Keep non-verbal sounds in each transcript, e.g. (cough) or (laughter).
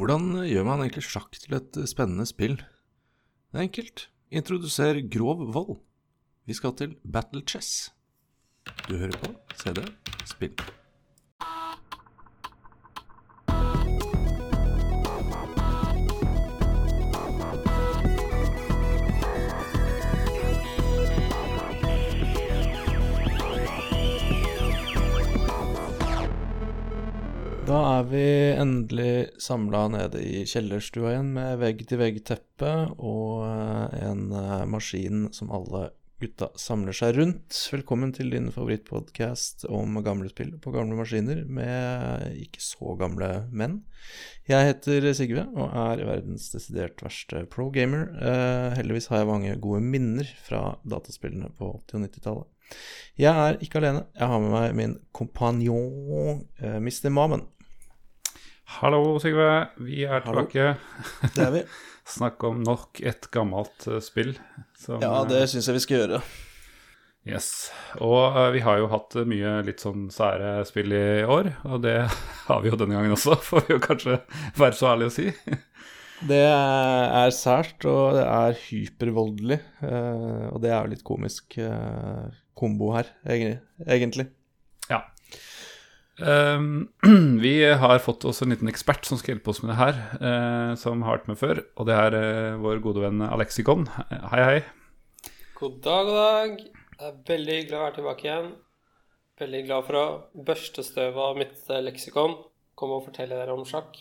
hvordan gjør man egentlig sjakk til et spennende spill? Det er enkelt. Introduser grov vold. Vi skal til Battle Chess. Du hører på CD Spill. Da er vi endelig samla nede i kjellerstua igjen med vegg-til-vegg-teppe og eh, en eh, maskin som alle gutta samler seg rundt. Velkommen til din favorittpodkast om gamle spill på gamle maskiner med ikke så gamle menn. Jeg heter Sigve og er verdens desidert verste pro-gamer. Eh, heldigvis har jeg mange gode minner fra dataspillene på 80- og 90-tallet. Jeg er ikke alene. Jeg har med meg min kompanjong Mr. Mamen. Hallo, Sigve. Vi er Hallo. tilbake. (laughs) Det er vi. (laughs) Snakk om nok et gammelt uh, spill. Som, Ja, det syns jeg vi skal gjøre. eh, Yes. Og uh, vi har jo hatt eh, mye litt sånn sære spill i år, og det (laughs) har vi jo denne gangen også, får vi jo kanskje være så ærlige å si. Det er sært, og det er hypervoldelig. uh, Og det er jo litt komisk eh, kombo her, egentlig. Ehm, (clears throat) vi har fått oss en liten ekspert som skal hjelpe oss med det her, eh, som har vært med før. Og det er eh, vår gode venn Alexikon. Hei, hei. God dag, god dag. Det er veldig hyggelig å være tilbake igjen. Veldig glad for å børste støvet av mitt eh, leksikon. Komme og fortelle dere om sjakk.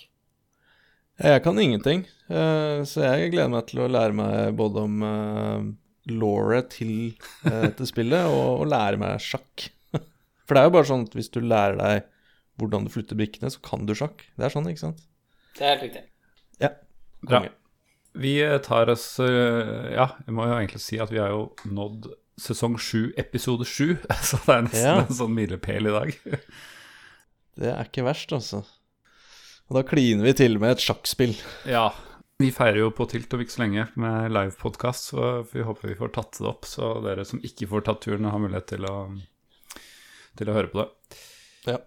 Jeg kan ingenting, eh, så jeg gleder meg til å lære meg både om uh, lauret til dette spillet, og lære meg sjakk. For det er jo bare sånn at hvis du lærer deg hvordan du flytter brikkene, så kan du sjakk. Det er sånn, ikke sant? Det er helt riktig. Ja. Bra. Vi tar oss eh, Ja, jeg må jo egentlig si at vi har jo nådd sesong sju, episode sju. (laughs) Så det er nesten Ja. en sånn milepæl i dag. (laughs) Det er ikke verst, altså. Og da kliner vi til med et sjakkspill. Ja. Vi feirer jo på Tilt om ikke så lenge med livepodkast, så vi håper vi får tatt det opp, så dere som ikke får tatt turen, har mulighet til å, til å høre på det. Ja.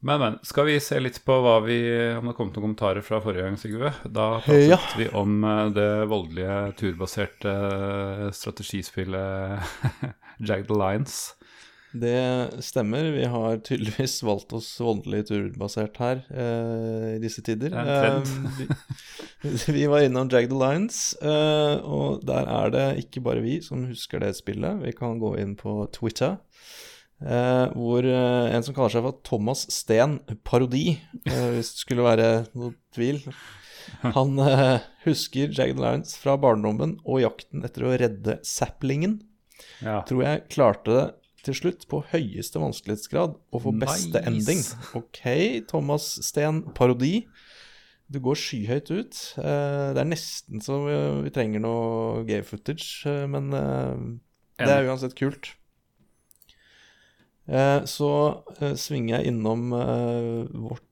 Men, men. Skal vi se litt på hva vi, om det kom noen kommentarer fra forrige gang, Sigve? Da pratet Ja. vi om eh, det voldelige turbaserte eh, strategispillet (laughs) Jagged Alliance. Det stemmer. Vi har tydeligvis valgt oss voldelig turbasert her eh, i disse tider. Er Eh, vi, (laughs) vi var innom Jagged Alliance, eh, og der er det ikke bare vi som husker det spillet. Vi kan gå inn på Twitter, eh, hvor eh, en som kaller seg for Thomas Steen Parodi, eh, hvis det skulle være noe tvil Han eh, husker Jagged Alliance fra barndommen og jakten etter å redde Saplingen Ja. tror jeg klarte det til slutt på høyeste vanskelighetsgrad og få beste Nice. ending. Ok, Thomas Steen, parodi. Du går skyhøyt ut. Eh, det er nesten så vi, trenger noe game footage, eh, men det er uansett kult. Eh, så eh, svinger jeg innom eh, vårt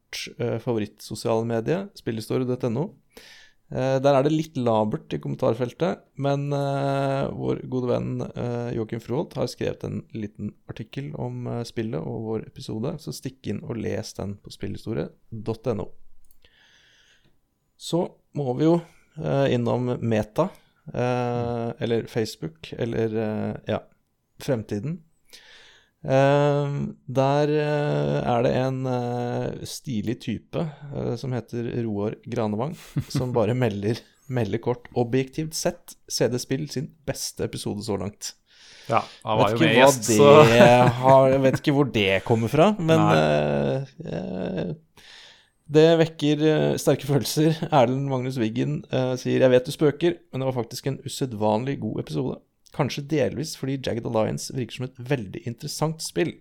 favorittsosiale medie, spillhistorie.no. Der er det litt labert i kommentarfeltet, men eh, vår gode venn eh, Joakim Froholt har skrevet en liten artikkel om eh, spillet og vår episode, så stikk inn og les den på spillhistorie.no. Så må vi jo innom Meta, eller Facebook, eller ja, Fremtiden. Eh, der eh, er det en eh, stilig type eh, som heter Roar Granevang, (laughs) som bare melder, melder kort 'Objektivt sett CD Spill sin beste episode så langt'. ja, han var vet jo med gjest, så har, Jeg vet ikke hvor det kommer fra, men eh, det vekker sterke følelser. Erlend Magnus Wiggen uh, sier 'Jeg vet du spøker, men det var faktisk en usedvanlig god episode'. Kanskje delvis fordi Jagged Alliance virker som et veldig interessant spill.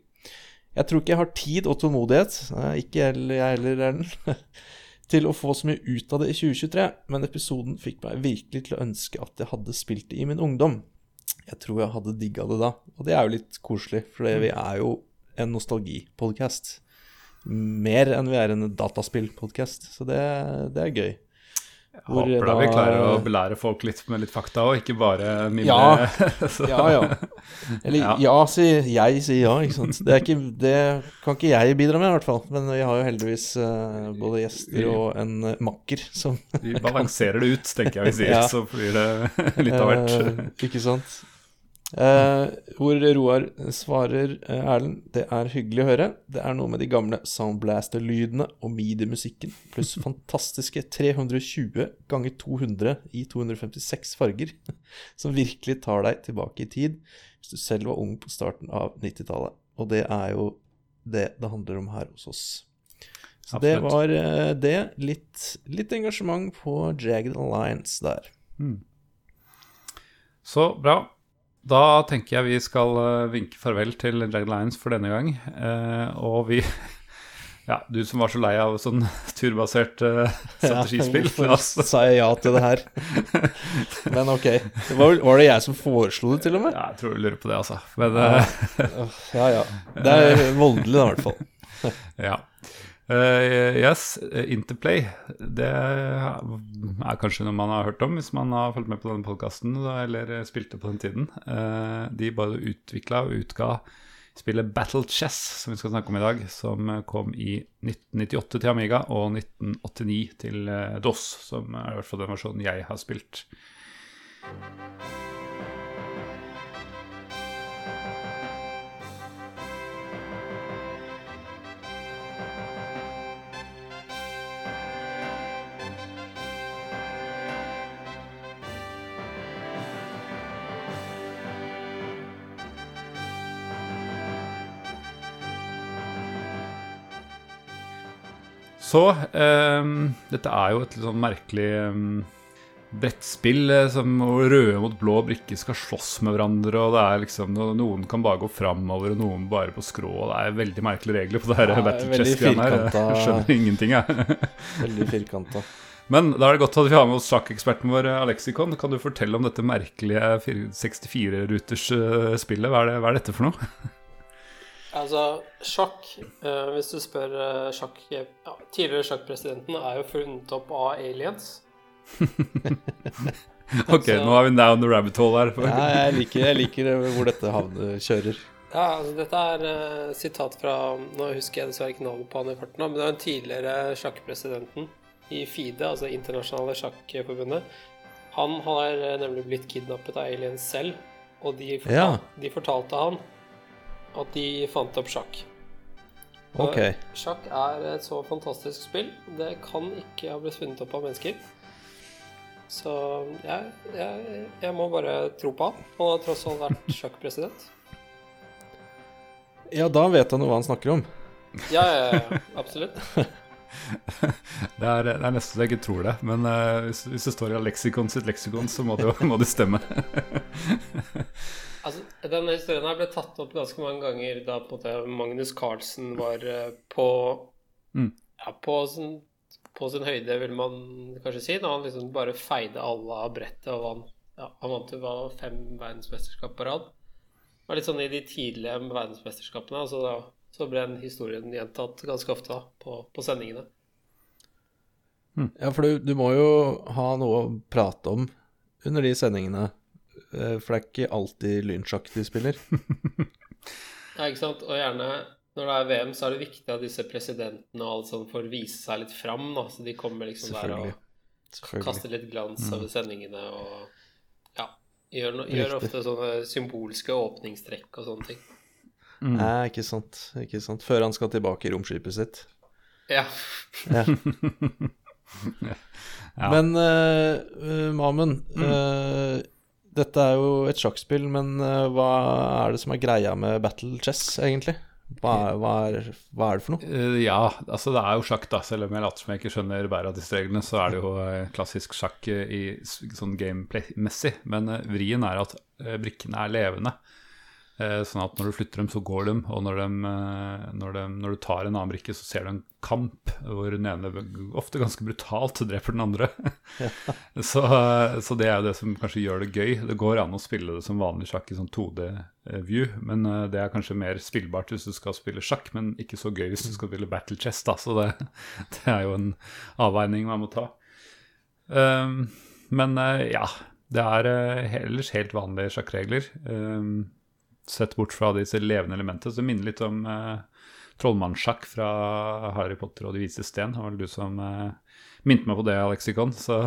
Jeg tror ikke jeg har tid og tålmodighet, eh, ikke jeg heller, Erlend, (laughs) til å få så mye ut av det i 2023, men episoden fikk meg virkelig til å ønske at jeg hadde spilt det i min ungdom. Jeg tror jeg hadde digga det da, og det er jo litt koselig, for vi er jo en nostalgipodkast. Mer enn vi er en dataspillpodkast, så det, det er gøy. Hvor Håper da vi klarer å belære folk litt med litt fakta, og ikke bare mimre. Ja. (laughs) Ja, ja. Eller ja, Ja. sier jeg, sier ja, ikke sant. Det, ikke, det kan ikke jeg bidra med, i hvert fall. Men vi har jo heldigvis uh, både gjester og en uh, makker som Vi balanserer det ut, tenker jeg vi sier, (laughs) Ja. så blir det (laughs) litt av hvert. Uh, ikke sant. Eh, hvor Roar svarer eh, Erlend Det er hyggelig å høre. Det er noe med de gamle Soundblaster-lydene og midi-musikken pluss (laughs) fantastiske 320 ganger 200 i 256 farger (laughs) som virkelig tar deg tilbake i tid hvis du selv var ung på starten av 90-tallet. Og det er jo det det handler om her hos oss. Så det var eh, det. Litt, litt engasjement på Jagged Alliance der. Så bra. Da tenker jeg vi skal eh, vinke farvel til Jagged Lions for denne gang. Eh, og vi (laughs) Ja, du som var så lei av sånn (laughs) turbasert eh, (laughs) strategispill. Ja, hvorfor sa jeg ja til det her? Men ok. Det var, var det jeg som foreslo det, til og med? Ja, jeg tror du lurer på det, altså. Men Ja ja. Det er voldelig, i hvert fall. ja. Eh, yes, eh, Interplay. Det er kanskje noe man har hørt om hvis man har fulgt med på denne podkasten eller eh, spilte på den tiden. Uh, de bare utvikla og utga spillet Battle Chess, som vi skal snakke om i dag, som kom i 1998 til Amiga og 1989 til DOS, som er i hvert fall den versjonen jeg har spilt. Så um, dette er jo et litt sånn merkelig um, brettspill eh, som røde mot blå brikker skal slåss med hverandre, og det er liksom Noen kan bare gå framover, og noen bare på skrå. og Det er veldig merkelige regler på det her Ja, Battle Chess-greiene her. (laughs) Jeg skjønner ingenting, jeg. (laughs) Veldig firkanta. Men da er det godt at vi har med oss sjakkeksperten vår, Alexikon. Kan du fortelle om dette merkelige 64-ruters eh, spillet? Hva er, det, hva er dette for noe? (laughs) Altså, sjakk uh, Hvis du spør uh, sjakk ja, Tidligere sjakkpresidenten er jo funnet opp av aliens. (laughs) Ok, Så- nå er vi down the rabbit hole her. Ja, jeg liker, jeg liker hvor dette havnet kjører. Ja, altså Dette er uh, sitat fra Nå husker jeg dessverre ikke navnet på han i farten, men det er den tidligere sjakkpresidenten i FIDE, altså Internasjonale Sjakkforbundet. Han har eh, nemlig blitt kidnappet av aliens selv, og de, fortal Ja. de fortalte han at de fant opp sjakk. Og Sjakk er et så fantastisk spill. Det kan ikke ha blitt funnet opp av mennesker. Så jeg, jeg, jeg må bare tro på han. Han har tross alt vært (laughs) sjakkpresident. Ja, da vet han jo hva han snakker om. Ja, ja, ja, (laughs) absolutt. (laughs) Det er, det er nesten så jeg ikke tror det, men uh, hvis, hvis det står i leksikon sitt leksikon, så må det jo må det stemme. Altså, Denne historien her ble tatt opp ganske mange ganger da Magnus Carlsen var uh, på Mm. ja, på, sin, på sin høyde, vil man kanskje si. Da han liksom bare feide alle av brettet og vant. Ja, han vant jo fem verdensmesterskap på rad. Det var litt sånn i de tidlige verdensmesterskapene. Altså da, så ble den historien gjentatt ganske ofte da, på, på sendingene. Ja, for du, du må jo ha noe å prate om under de sendingene. eh, For det er ikke alltid lynsjakk de spiller. (laughs) Ja, ikke sant? Og gjerne når det er VM, så er det viktig at disse presidentene og alt sånt får vise seg litt fram. Da. Så de kommer liksom der og kaster litt glans over sendingene og ja, gjør, no, gjør ofte sånne symbolske åpningstrekk og sånne ting. Nei, ikke sant. Ikke sant. Før han skal tilbake i romskipet sitt. Ja. Ja. (laughs) Ja. Men uh, Mamen, eh, dette er jo et sjakkspill, men uh, hva er det som er greia med battle chess, egentlig? Hva er, hva er, hva er det for noe? Eh, ja, altså det er jo sjakk, da. Selv om jeg later som jeg ikke skjønner bæret av disse reglene, så er det jo eh, klassisk sjakk eh, i sånn gameplay-messig. Men eh, vrien er at eh, brikkene er levende. Eh, Sånn at når du flytter dem, så går de. Og når, dem, eh, når, de, når du tar en annen brikke, så ser du en kamp hvor den ene ofte ganske brutalt dreper den andre. (laughs) så, eh, så det er jo det som kanskje gjør det gøy. Det går an å spille det som vanlig sjakk i sånn 2D-view, men det er kanskje mer spillbart hvis du skal spille sjakk, men ikke så gøy hvis du skal spille battle chess, da. Så det, (laughs) det er jo en avveining man må ta. Um, men ja, det er ellers helt vanlige sjakkregler. Um, sett bort fra disse levende elementene. Så minner litt om eh, trollmannssjakk fra Harry Potter og De vise sten. Det var vel du som eh, minte meg på det, Alexikon. Så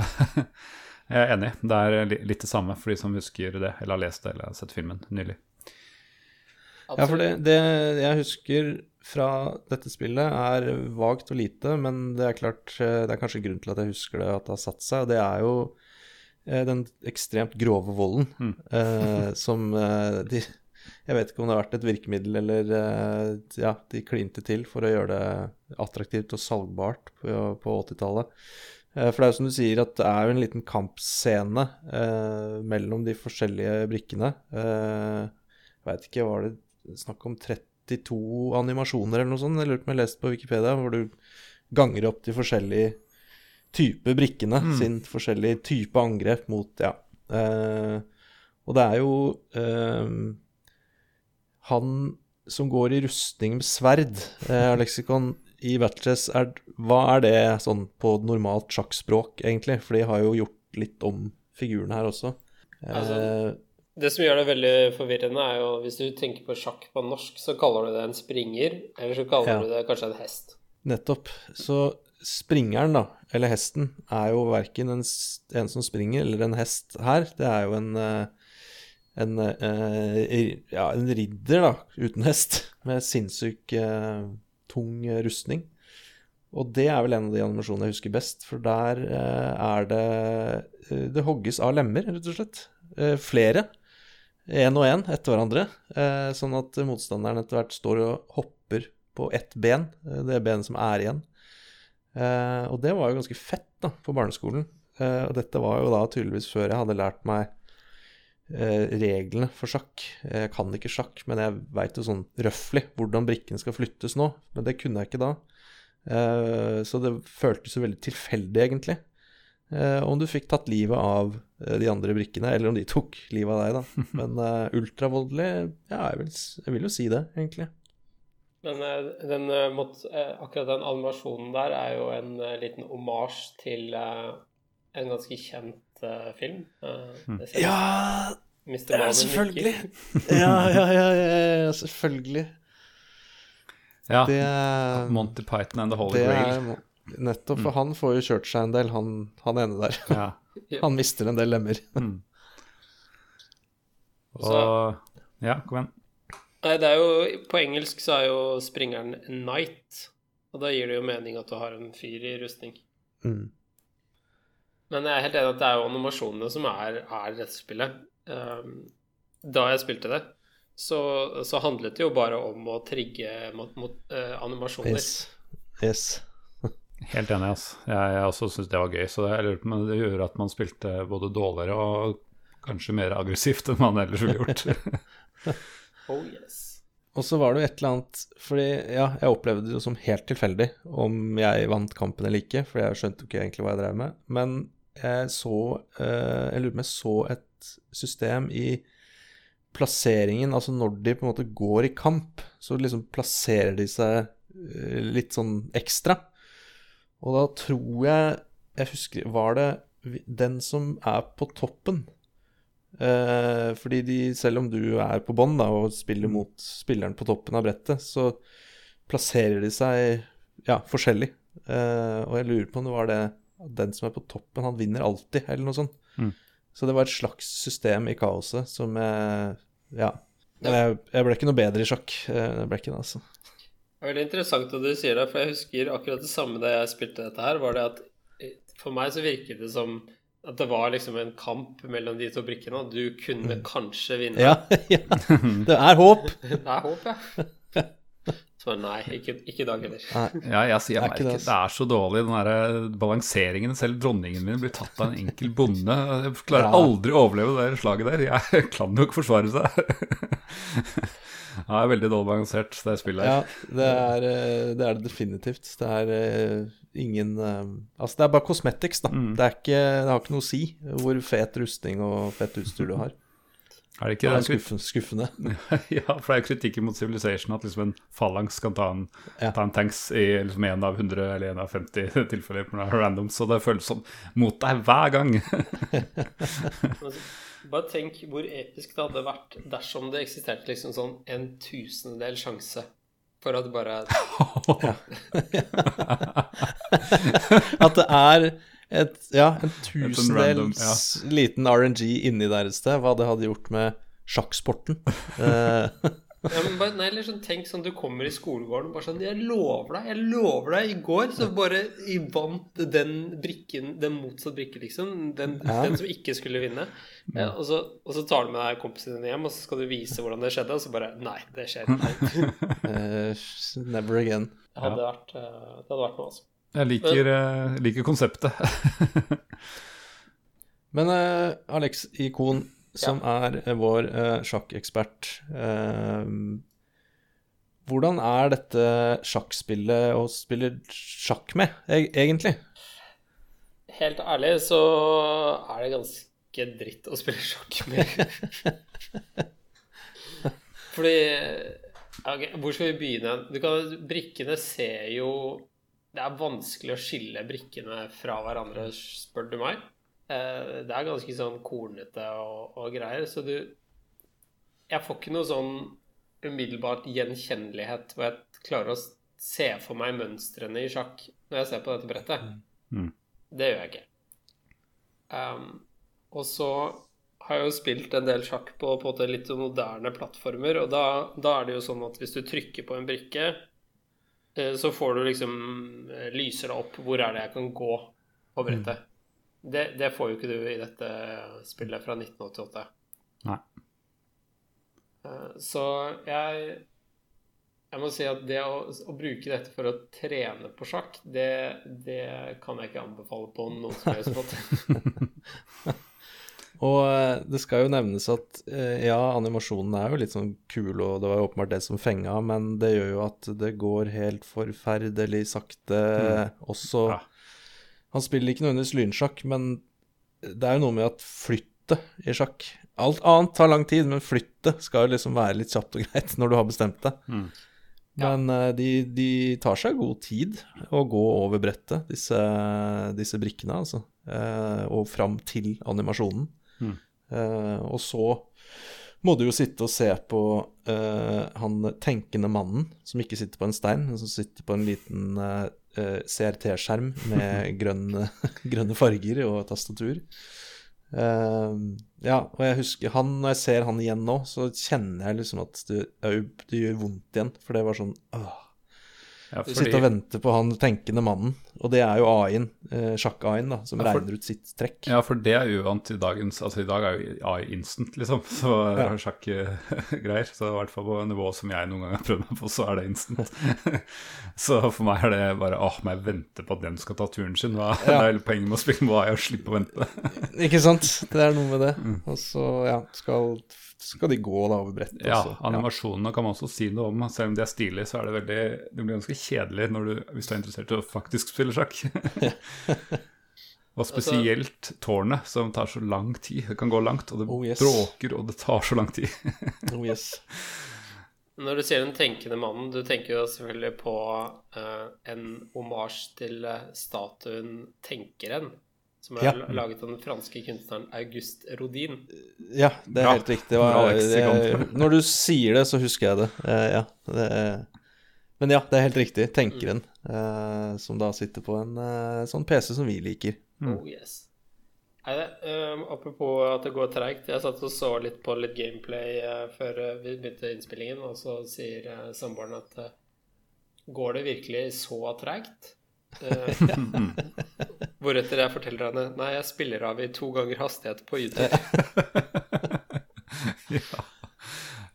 (laughs) jeg er enig. Det er litt det samme for de som husker det, eller har lest det eller har sett filmen nylig. Ja, for det, det, jeg husker fra dette spillet, er vagt og lite, men det er klart eh, Det er kanskje grunn til at jeg husker det, at det har satt seg. Og det er jo eh, den ekstremt grove volden mm. eh, som eh, de Jeg vet ikke om det har vært et virkemiddel eller eh, Ja, de klinte til for å gjøre det attraktivt og salgbart på, på 80-tallet. Eh, for det er jo som du sier, at det er jo en liten kampscene mellom de forskjellige brikkene. jeg veit ikke, var det snakk om 32 animasjoner eller noe sånt. Jeg lurte på om jeg leste på Wikipedia, hvor du ganger opp de forskjellige typer brikkene mm. sin forskjellige type angrep mot Ja. Eh, og det er jo eh, Han som går i rustning med sverd, eh, leksikon i Battles, er, hva er det sånn på normalt sjakkspråk, egentlig? For de har jo gjort litt om figurene her også. Altså, eh, det som gjør det veldig forvirrende, er jo hvis du tenker på sjakk på norsk, så kaller du det en springer, eller så kaller ja. du det kanskje en hest. Nettopp. Så springeren, da, eller hesten, er jo verken en, en, som springer eller en hest her. Det er jo en, eh, en, eh, ja, en ridder, da, uten hest, med sinnssyk eh, tung rustning. Og det er vel en av de animasjonene jeg husker best, for der er det Det hogges av lemmer, rett og slett. Flere én og én etter hverandre, eh, sånn at motstanderen etter hvert står og hopper på ett ben, eh, det benet som er igjen. Eh, og det var jo ganske fett da, på barneskolen. og dette var jo da tydeligvis før jeg hadde lært meg reglene for sjakk. Jeg kan ikke sjakk, men jeg veit jo sånn røftlig hvordan brikkene skal flyttes nå. Men det kunne jeg ikke da. så det føltes jo veldig tilfeldig, egentlig. Eh, om du fikk tatt livet av eh, de andre brikkene, eller om de tok livet av deg, da. (laughs) Men ultravoldelig, ja, jeg vil, jeg vil, jo si det, egentlig. Men den, akkurat den animasjonen der er jo en liten omasj til en ganske kjent film. Hmm. ja, (laughs) ja selvfølgelig. ja, ja, ja, ja, selvfølgelig. Ja. Det, Monty Python and The Holy Grail. Nettopp, for mm. han får jo kjørt seg en del, han, han ene der. (laughs) Ja. (laughs) han mister en del lemmer. mm. Og Ja, kom igjen. Nei, det er jo På engelsk så er jo springeren knight, og da gir det jo mening at du har en fyr i rustning. Mm. Men jeg er helt enig at det er jo animasjonene som er, er rettspillet. Um, da jeg spilte det, så, så, handlet det jo bare om å trigge mot, mot uh, animasjoner. Yes. yes. (laughs) Helt enig. Altså. Jeg, jeg også syns det var gøy. Så det, det gjør at man spilte både dårligere og kanskje mer aggressivt enn man ellers ville gjort. (laughs) oh yes. Og så var det jo et eller annet Fordi ja, jeg opplevde det jo som helt tilfeldig om jeg vant kampen eller ikke, for jeg skjønte jo ikke egentlig hva jeg drev med. Men jeg så eh, Jeg lurer på om jeg så et system i plasseringen, altså når de på en måte går i kamp, så liksom plasserer de seg eh, litt sånn ekstra. Og da tror jeg Jeg husker Var det den som er på toppen? Eh, fordi de, selv om du er på bånn og spiller mot spilleren på toppen av brettet, så plasserer de seg ja, forskjellig. Eh, og jeg lurer på om det var det den som er på toppen, han vinner alltid, eller noe sånt. Mm. Så det var et slags system i kaoset som jeg Ja. Jeg, jeg ble ikke noe bedre i sjakk. Jeg ble ikke det, altså. Det er veldig interessant at du sier det, for jeg husker akkurat det samme da jeg spilte dette her, var det at for meg så virket det som at det var liksom en kamp mellom de to brikkene, og du kunne mm. kanskje vinne. Ja, (laughs) ja. Det er håp. (laughs) det er håp, ja. (laughs) Så nei, ikke, ikke i dag heller. Ja, jeg sier merker det, det er så dårlig, den der balanseringen. Selv dronningen min blir tatt av en enkel bonde. Jeg klarer aldri å overleve det slaget der. Jeg (laughs) kan jo ikke forsvare seg. Ja, det er veldig dårlig balansert, det spillet her. Ja, det er, eh, det er, det definitivt. Det er uh, ingen Altså, det er bare cosmetics, da. Mm. Det, ikke, det, har ikke noe å si hvor fet rustning og fett utstyr du har. Er det Det ikke er skuffende. skuffende. (laughs) ja, for det er kritikken mot Civilization at liksom en phalanx kan ta en, Ja. ta en tanks i liksom en av 100 eller en av 50 (laughs) tilfeller på random, så det føles som mot deg hver gang. (laughs) Bare tenk hvor episk det hadde vært dersom det eksisterte liksom sånn en tusendedel sjanse for at bare At det er et, ja, en tusendels ja. liten RNG inni der et sted, hva det hadde gjort med sjakksporten. (laughs) Eh, ja, men bare, nei, eller sånn, Tenk sånn du kommer i skolegården og bare sånn Jeg lover deg, jeg lover deg, i går så bare jeg vant den brikken, den motsatt brikke, liksom. Den, Ja. den som ikke skulle vinne. Ja, og, så, og så tar du med deg kompisen din hjem, og så skal du vise hvordan det skjedde, og så bare Nei, det skjer ikke. (laughs) eh, never again. Det hadde vært, eh, det hadde vært noe, altså. Jeg liker, eh, liker konseptet. (laughs) Men uh, Alex Ikon, som er eh, vår uh, sjakkekspert Hvordan er dette sjakkspillet å spille sjakk med, e egentlig? Helt ærlig så er det ganske dritt å spille sjakk med. (laughs) Fordi okay, Hvor skal vi begynne? Du kan, brikkene ser jo Det er vanskelig å skille brikkene fra hverandre, spør du meg. Eh, Det er ganske sånn kornete og, og greier, så du Jeg får ikke noe sånn umiddelbart gjenkjennelighet hvor jeg klarer å se for meg mønstrene i sjakk når jeg ser på dette brettet. Mm. Det gjør jeg ikke. Um, og så har jeg jo spilt en del sjakk på, på litt moderne plattformer, og da, da er det jo sånn at hvis du trykker på en brikke, så får du liksom eh, Lyser det opp hvor er det jeg kan gå på brettet. Det, det får jo ikke du i dette spillet fra 1988. Nei. Eh, Så jeg jeg må si at det å, å bruke dette for å trene på sjakk, det, det kan jeg ikke anbefale på noen som helst måte. (laughs) Og eh, det skal jo nevnes at eh, ja, animasjonen er jo litt sånn kul, og det var jo åpenbart det som fenga, men det gjør jo at det går helt forferdelig sakte også. Ja. Han spiller ikke nødvendigvis lynsjakk, men det er jo noe med at flyttet i sjakk Alt annet tar lang tid, men flyttet skal jo liksom være litt kjapt og greit når du har bestemt deg. Mm. Men eh, de, de tar seg god tid å gå over brettet, disse, disse brikkene, altså. Eh, og fram til animasjonen. Mm. Eh, og så må du jo sitte og se på uh, han tenkende mannen, som ikke sitter på en stein, men som sitter på en liten eh, eh, CRT-skjerm med (laughs) grønne, grønne farger og tastatur. Ja, og jeg husker han, når jeg ser han igjen nå, så kjenner jeg liksom at det, det gjør vondt igjen, for det var sånn åh. Ja, fordi, sitter og venter på han tenkende mannen, og det er jo AI-en, eh, sjakk-AI-en, da, som Ja, for- regner ut sitt trekk. ja, for det er uvant i dagens Altså, i dag er jo AI instant, liksom. (laughs) Så Ja. sjakkgreier. Så i hvert fall på nivå som jeg noen gang har prøvd meg på, så er det instant. (laughs) så for meg er det bare åh, må jeg vente på at den skal ta turen sin? Hva (laughs) det er hele poenget med å spille med AI, og slippe å vente. Ikke sant? Det er noe med det. Mm. Og så, ja, skal, skal de gå da over brettet. Ja, også. animasjonene kan man også si noe om. Selv om de er stilige, så er det veldig Det blir ganske kjedelig når du, hvis du er interessert i å faktisk spille sjakk. (laughs) Og spesielt tårnet, som tar så lang tid. Det kan gå langt, og det Oh, yes. bråker, og det tar så lang tid. (laughs) Oh, yes. Når du sier den tenkende mannen, du tenker jo selvfølgelig på uh, en omasj til eh, statuen Tenkeren, som er Ja. laget av den franske kunstneren Auguste Rodin. Ja, det er Bra. helt riktig. Det var, det, (laughs) når du sier det, så husker jeg det. Uh, ja, det men ja, det er helt riktig. Tenkeren, eh, som da sitter på en uh, sånn PC som vi liker. Mm. Oh yes. Nei, det, eh, apropos at det går treigt. Jeg satt og så litt på litt gameplay før vi begynte innspillingen, og så sier uh, samboeren at Går det virkelig så treigt? (laughs) (laughs) Hvoretter jeg forteller henne Nei, jeg spiller av i to ganger hastighet på (laughs) YouTube. ja.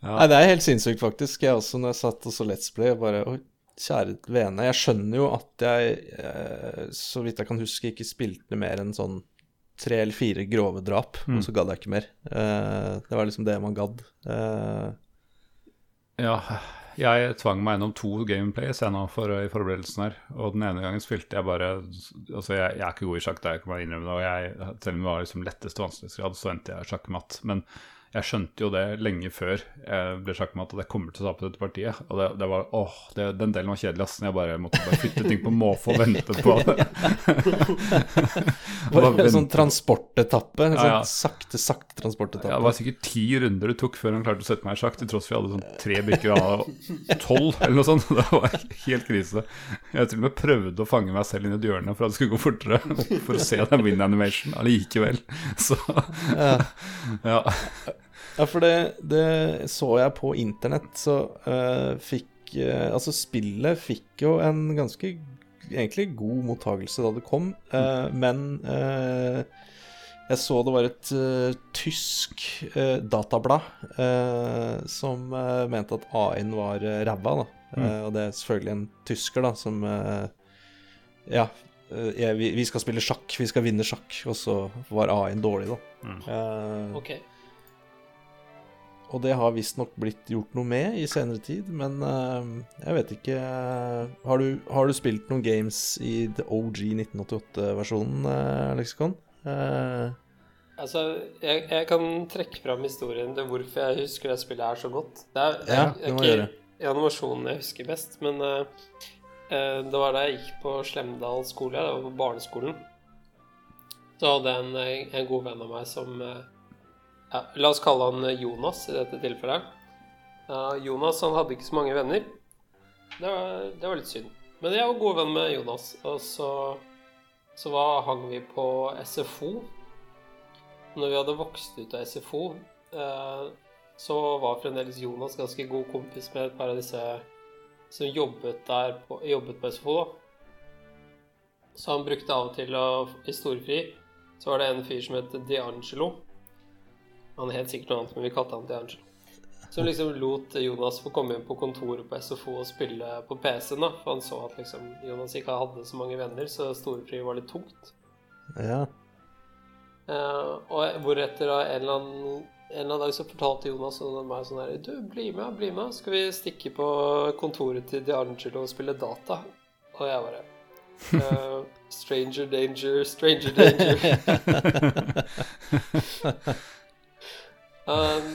Nei, det er helt sinnssykt, faktisk. Jeg også, når jeg satt og så Let's Play, og bare Å, kjære vene. Jeg skjønner jo at jeg, eh, så vidt jeg kan huske, ikke spilte mer enn sånn tre eller fire grove drap, Mm. og så gadd jeg ikke mer. Eh, det var liksom det man gadd. Eh, ja. Jeg tvang meg gjennom to gameplays jeg nå for, i forberedelsen her. Og den ene gangen spilte jeg bare Altså, jeg, jeg er ikke god i sjakk, det kan jeg innrømme det. Og jeg, selv om det var liksom letteste vanskelighetsgrad, så endte jeg sjakkmatt. Men jeg skjønte jo det lenge før jeg ble sagt med at jeg kommer til å tape dette partiet. Og det, det var, åh, det, Den delen var kjedelig. ass. Jeg bare måtte bare flytte ting på måfå og vente på (laughs) det. (laughs) det var en sånn transportetappe. En Ja, ja. sånn sakte, sakte Ja, transportetappe. det var sikkert ti runder det tok før han klarte å sette meg i sjakk, til tross for vi hadde sånn tre brikker av tolv, eller noe sånt. (laughs) Det var helt krise. Jeg til og med prøvde å fange meg selv inn i et hjørne for at det skulle gå fortere, for å se den win animation allikevel. Så ja. Ja, for det, det så jeg på internett, så uh, fikk uh, Altså, spillet fikk jo en ganske egentlig god mottagelse da det kom, eh, men eh, jeg så det var et tysk datablad eh, som mente at AI-en var uh, ræva, da. Eh, og det er selvfølgelig en tysker, da, som Ja, eh, vi, vi skal spille sjakk, vi skal vinne sjakk, og så var AI-en dårlig, da. Eh, Ok. Og det har visstnok blitt gjort noe med i senere tid, men eh, jeg vet ikke Har du, har du spilt noen games i The OG 1988-versjonen, uh, Leksikon? Eh, Altså, jeg, jeg kan trekke fram historien til hvorfor jeg husker det spillet her så godt. Det er, Ja, det må ikke jeg gjøre. animasjonen jeg husker best, men uh, eh, det var da jeg gikk på Slemdal skole, det var på barneskolen. Så hadde jeg en, eh, en god venn av meg som eh, ja, La oss kalle han eh, Jonas i dette tilfellet. Uh, Jonas han hadde ikke så mange venner. Det var, det var litt synd. Men jeg var god venn med Jonas, og så, så var, hang vi på SFO. Når vi hadde vokst ut av SFO, uh, så var fremdeles Jonas ganske god kompis med et par av disse som jobbet der på, jobbet på SFO. Så han brukte av og til å I storefri så var det en fyr som het D'Angelo. Han het sikkert noe annet, men vi kalte han D'Angelo. Som liksom lot Jonas få komme inn på kontoret på SFO og spille på PC-en. da, For han så at liksom Jonas ikke hadde så mange venner, så storefri var litt tungt. ja. Uh, og hvoretter da en eller annen en eller annen dag så fortalte Jonas og meg sånn her Du, bli med, bli med. Skal vi stikke på kontoret til D'Angelo og spille data? Og jeg bare uh, Stranger danger, stranger danger. (laughs) (laughs) um,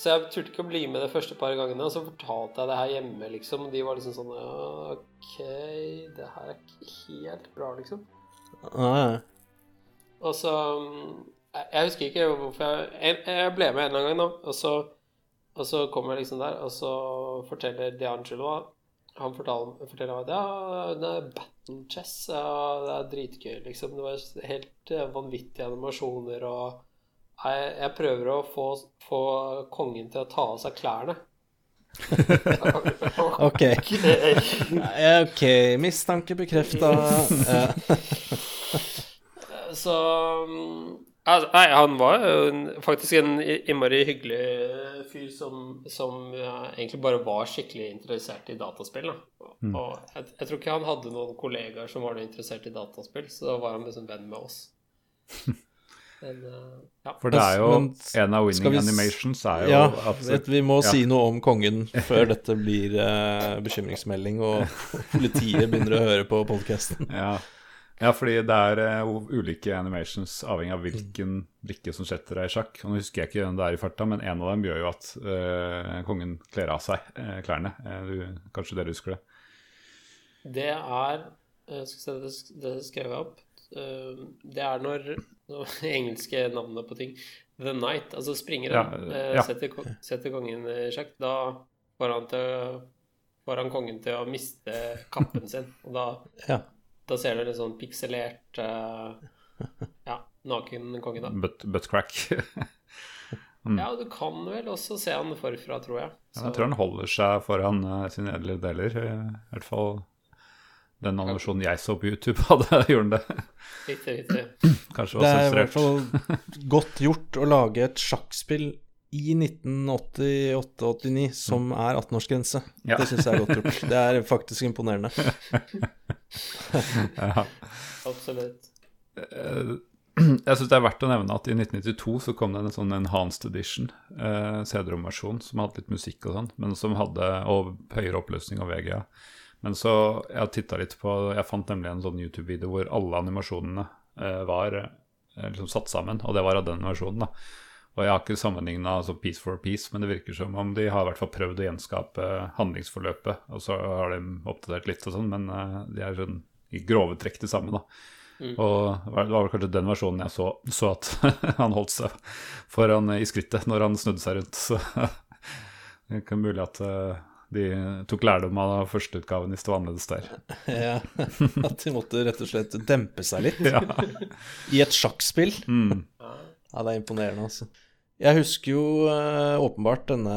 så jeg turte ikke å bli med de første par gangene, og så fortalte jeg det her hjemme, liksom. Og de var liksom sånn OK, det her er ikke helt bra, liksom. Ah, Og så um, Jeg jeg husker ikke hvorfor jeg Jeg, jeg ble med en eller annen gang, da. Og så, og så kommer jeg liksom der, og så forteller D'Angelo Han forteller, forteller meg at ja, det er battle chess. Ja, det er dritgøy, liksom. Det var helt eh, vanvittige animasjoner og jeg, jeg prøver å få, få kongen til å ta av seg klærne. (laughs) OK. (laughs) OK, mistanke bekrefta. Så um, altså, Nei, han var jo faktisk en innmari hyggelig fyr som, som ja, egentlig bare var skikkelig interessert i dataspill. Da. Og jeg, jeg tror ikke han hadde noen kollegaer som var noe interessert i dataspill, så da var han liksom venn med oss. (laughs) Men, uh, ja. For det er jo Men En av winning vi animations er jo Ja, at vet, vi må ja. si noe om kongen (laughs) før dette blir eh, bekymringsmelding og (laughs) politiet begynner å høre på podkasten. Ja. ja, fordi det er uh, ulike animations avhengig av hvilken brikke som setter deg i sjakk. Og Nå husker jeg ikke hvem det er i farta, men en av dem gjør jo at uh, kongen kler av seg uh, klærne. Eh, du, kanskje dere husker det? Det er eh, Skal vi se, det, det skrev jeg opp. Eh, Det er når nå, (laughs) Engelske navnet på ting. The Night, altså springeren, Ja, eh, ja. setter, setter kongen i sjakk. Da får han, til, får han kongen til å miste kappen sin. Og da, (laughs) Ja. da ser du litt sånn pikselert eh, Ja, naken konge, da. Butt, buttcrack. (laughs) Ja, du kan vel også se han forfra, tror jeg. Ja, jeg tror han holder seg foran uh, sine edle deler. I hvert fall den animasjonen jeg så på YouTube, (laughs) hadde gjorde det. Riktig, riktig. Kanskje Det er i hvert fall godt gjort å lage et sjakkspill i 1988-89 som er 18-årsgrense. Ja. Det syns jeg er godt gjort. (laughs) Det er faktisk imponerende. (laughs) Ja. Absolutt. Eh, (clears throat) Jeg syns det er verdt å nevne at i 1992 så kom det en sånn enhanced edition, eh, CD-romversjon, som hadde litt musikk og sånn, men som hadde og høyere oppløsning og VGA. Men så jeg titta litt på Jeg fant nemlig en sånn YouTube-video hvor alle animasjonene eh, var eh, liksom satt sammen, og det var av den versjonen, da. Og jeg har ikke sammenligna altså piece for piece, men det virker som om de har i hvert fall prøvd å gjenskape handlingsforløpet. Og så har de oppdatert litt og sånn, men eh, de er sånn i grove trekk det samme, da. Mm. Og det var vel kanskje den versjonen jeg så, så at (laughs) han holdt seg foran i skrittet når han snudde seg rundt. Så (laughs) det ikke mulig at uh, de tok lærdom av førsteutgaven hvis det var annerledes der. (laughs) Ja, At de måtte rett og slett dempe seg litt (laughs) ja. i et sjakkspill. Mm. Ja, det er imponerende, altså. Jeg husker jo uh, åpenbart denne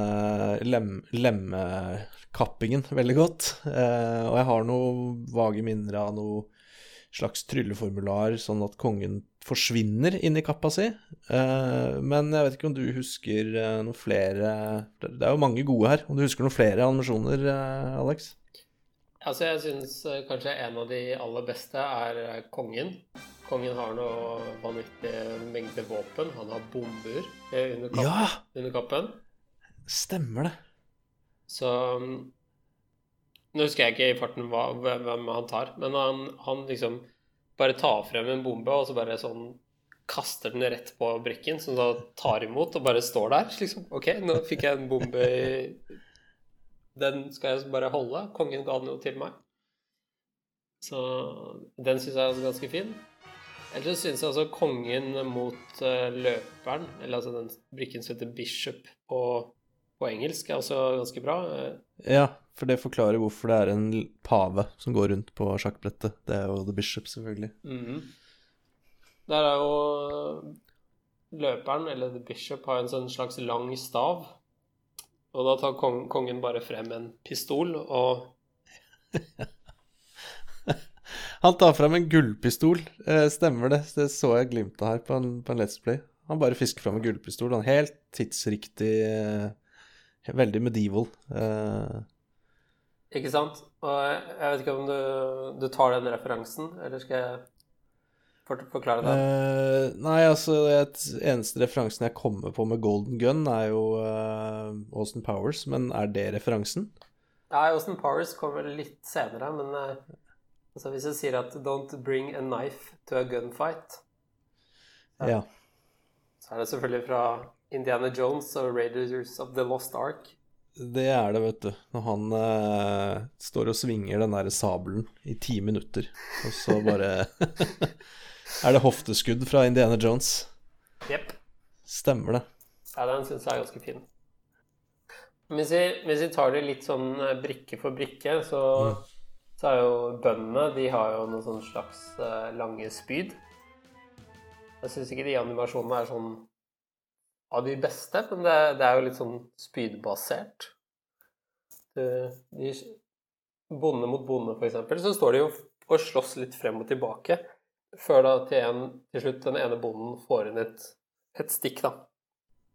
lem lemmekappingen veldig godt. Uh, og jeg har noen vage minner av noe slags trylleformular, sånn at kongen forsvinner inn i kappa si. Uh, men jeg vet ikke om du husker noen flere Det er jo mange gode her. Om du husker noen flere animasjoner, Alex? Altså, jeg syns kanskje en av de aller beste er kongen. Kongen har noe vanvittig mengde våpen. Han har bomber under kappen. Ja! Under kappen. Stemmer det. Så um, Nå husker jeg ikke i farten hva, hvem han tar, men han, han, liksom bare tar frem en bombe og så bare sånn kaster den rett på brikken, som da tar imot og bare står der. Liksom. OK, nå fikk jeg en bombe i Den skal jeg bare holde. Kongen ga den jo til meg. Så den syns jeg er ganske fin. Ellers syns jeg altså kongen mot uh, løperen, eller altså den brikken som heter bishop på, på, engelsk, er også ganske bra. Ja, for det forklarer hvorfor det er en pave som går rundt på sjakkbrettet. Det er jo the bishop, selvfølgelig. Mm -hmm. Der er jo løperen, eller the bishop, har en sånn slags lang stav. Og da tar kong, kongen bare frem en pistol og (laughs) Han tar frem en gullpistol. Eh, stemmer det. Det så jeg glimtet her på en, på en Let's Play. Han bare fisker fram en gullpistol. Han er helt tidsriktig eh, Veldig medieval. Uh... Ikke sant? Og jeg vet ikke om du, du tar den referansen, eller skal jeg forklare det? Uh, nei, altså et, eneste referansen jeg kommer på med Golden Gun, er jo uh, Austin Powers, men er det referansen? Nei, Austin Powers kommer litt senere, men uh, Altså Hvis jeg sier at 'don't bring a knife to a gunfight', så, ja. Så er det selvfølgelig fra Indiana Jones og Raiders of the Lost Ark. Det er det, vet du. Når han eh, står og svinger den der sabelen i ti minutter, og så bare (laughs) Er det hofteskudd fra Indiana Jones? Jepp. Stemmer det. Ja, den syns jeg er ganske fin. Hvis vi, hvis vi, tar det litt sånn eh, brikke for brikke, så mm så er jo bøndene De har jo noen sånn slags uh, lange spyd. Jeg syns ikke de animasjonene er sånn av de beste, men det, det er jo litt sånn spydbasert. De, de, bonde mot bonde, for eksempel, så står de jo og slåss litt frem og tilbake. Før da til, en, til slutt den ene bonden får inn et, et stikk, da.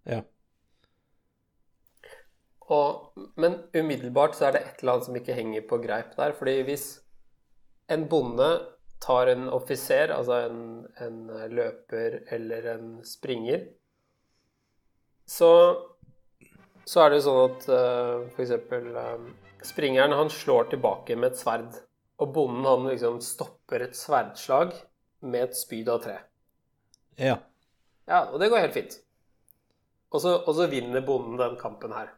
Ja. Og, men umiddelbart så er det et eller annet som ikke henger på greip der. fordi hvis en bonde tar en offiser, altså en, en løper eller en springer, så, så er det jo sånn at uh, f.eks. Uh, springeren han slår tilbake med et sverd. Og bonden han liksom stopper et sverdslag med et spyd av tre. Ja. Ja, Og det går helt fint. Og så, og så vinner bonden den kampen her.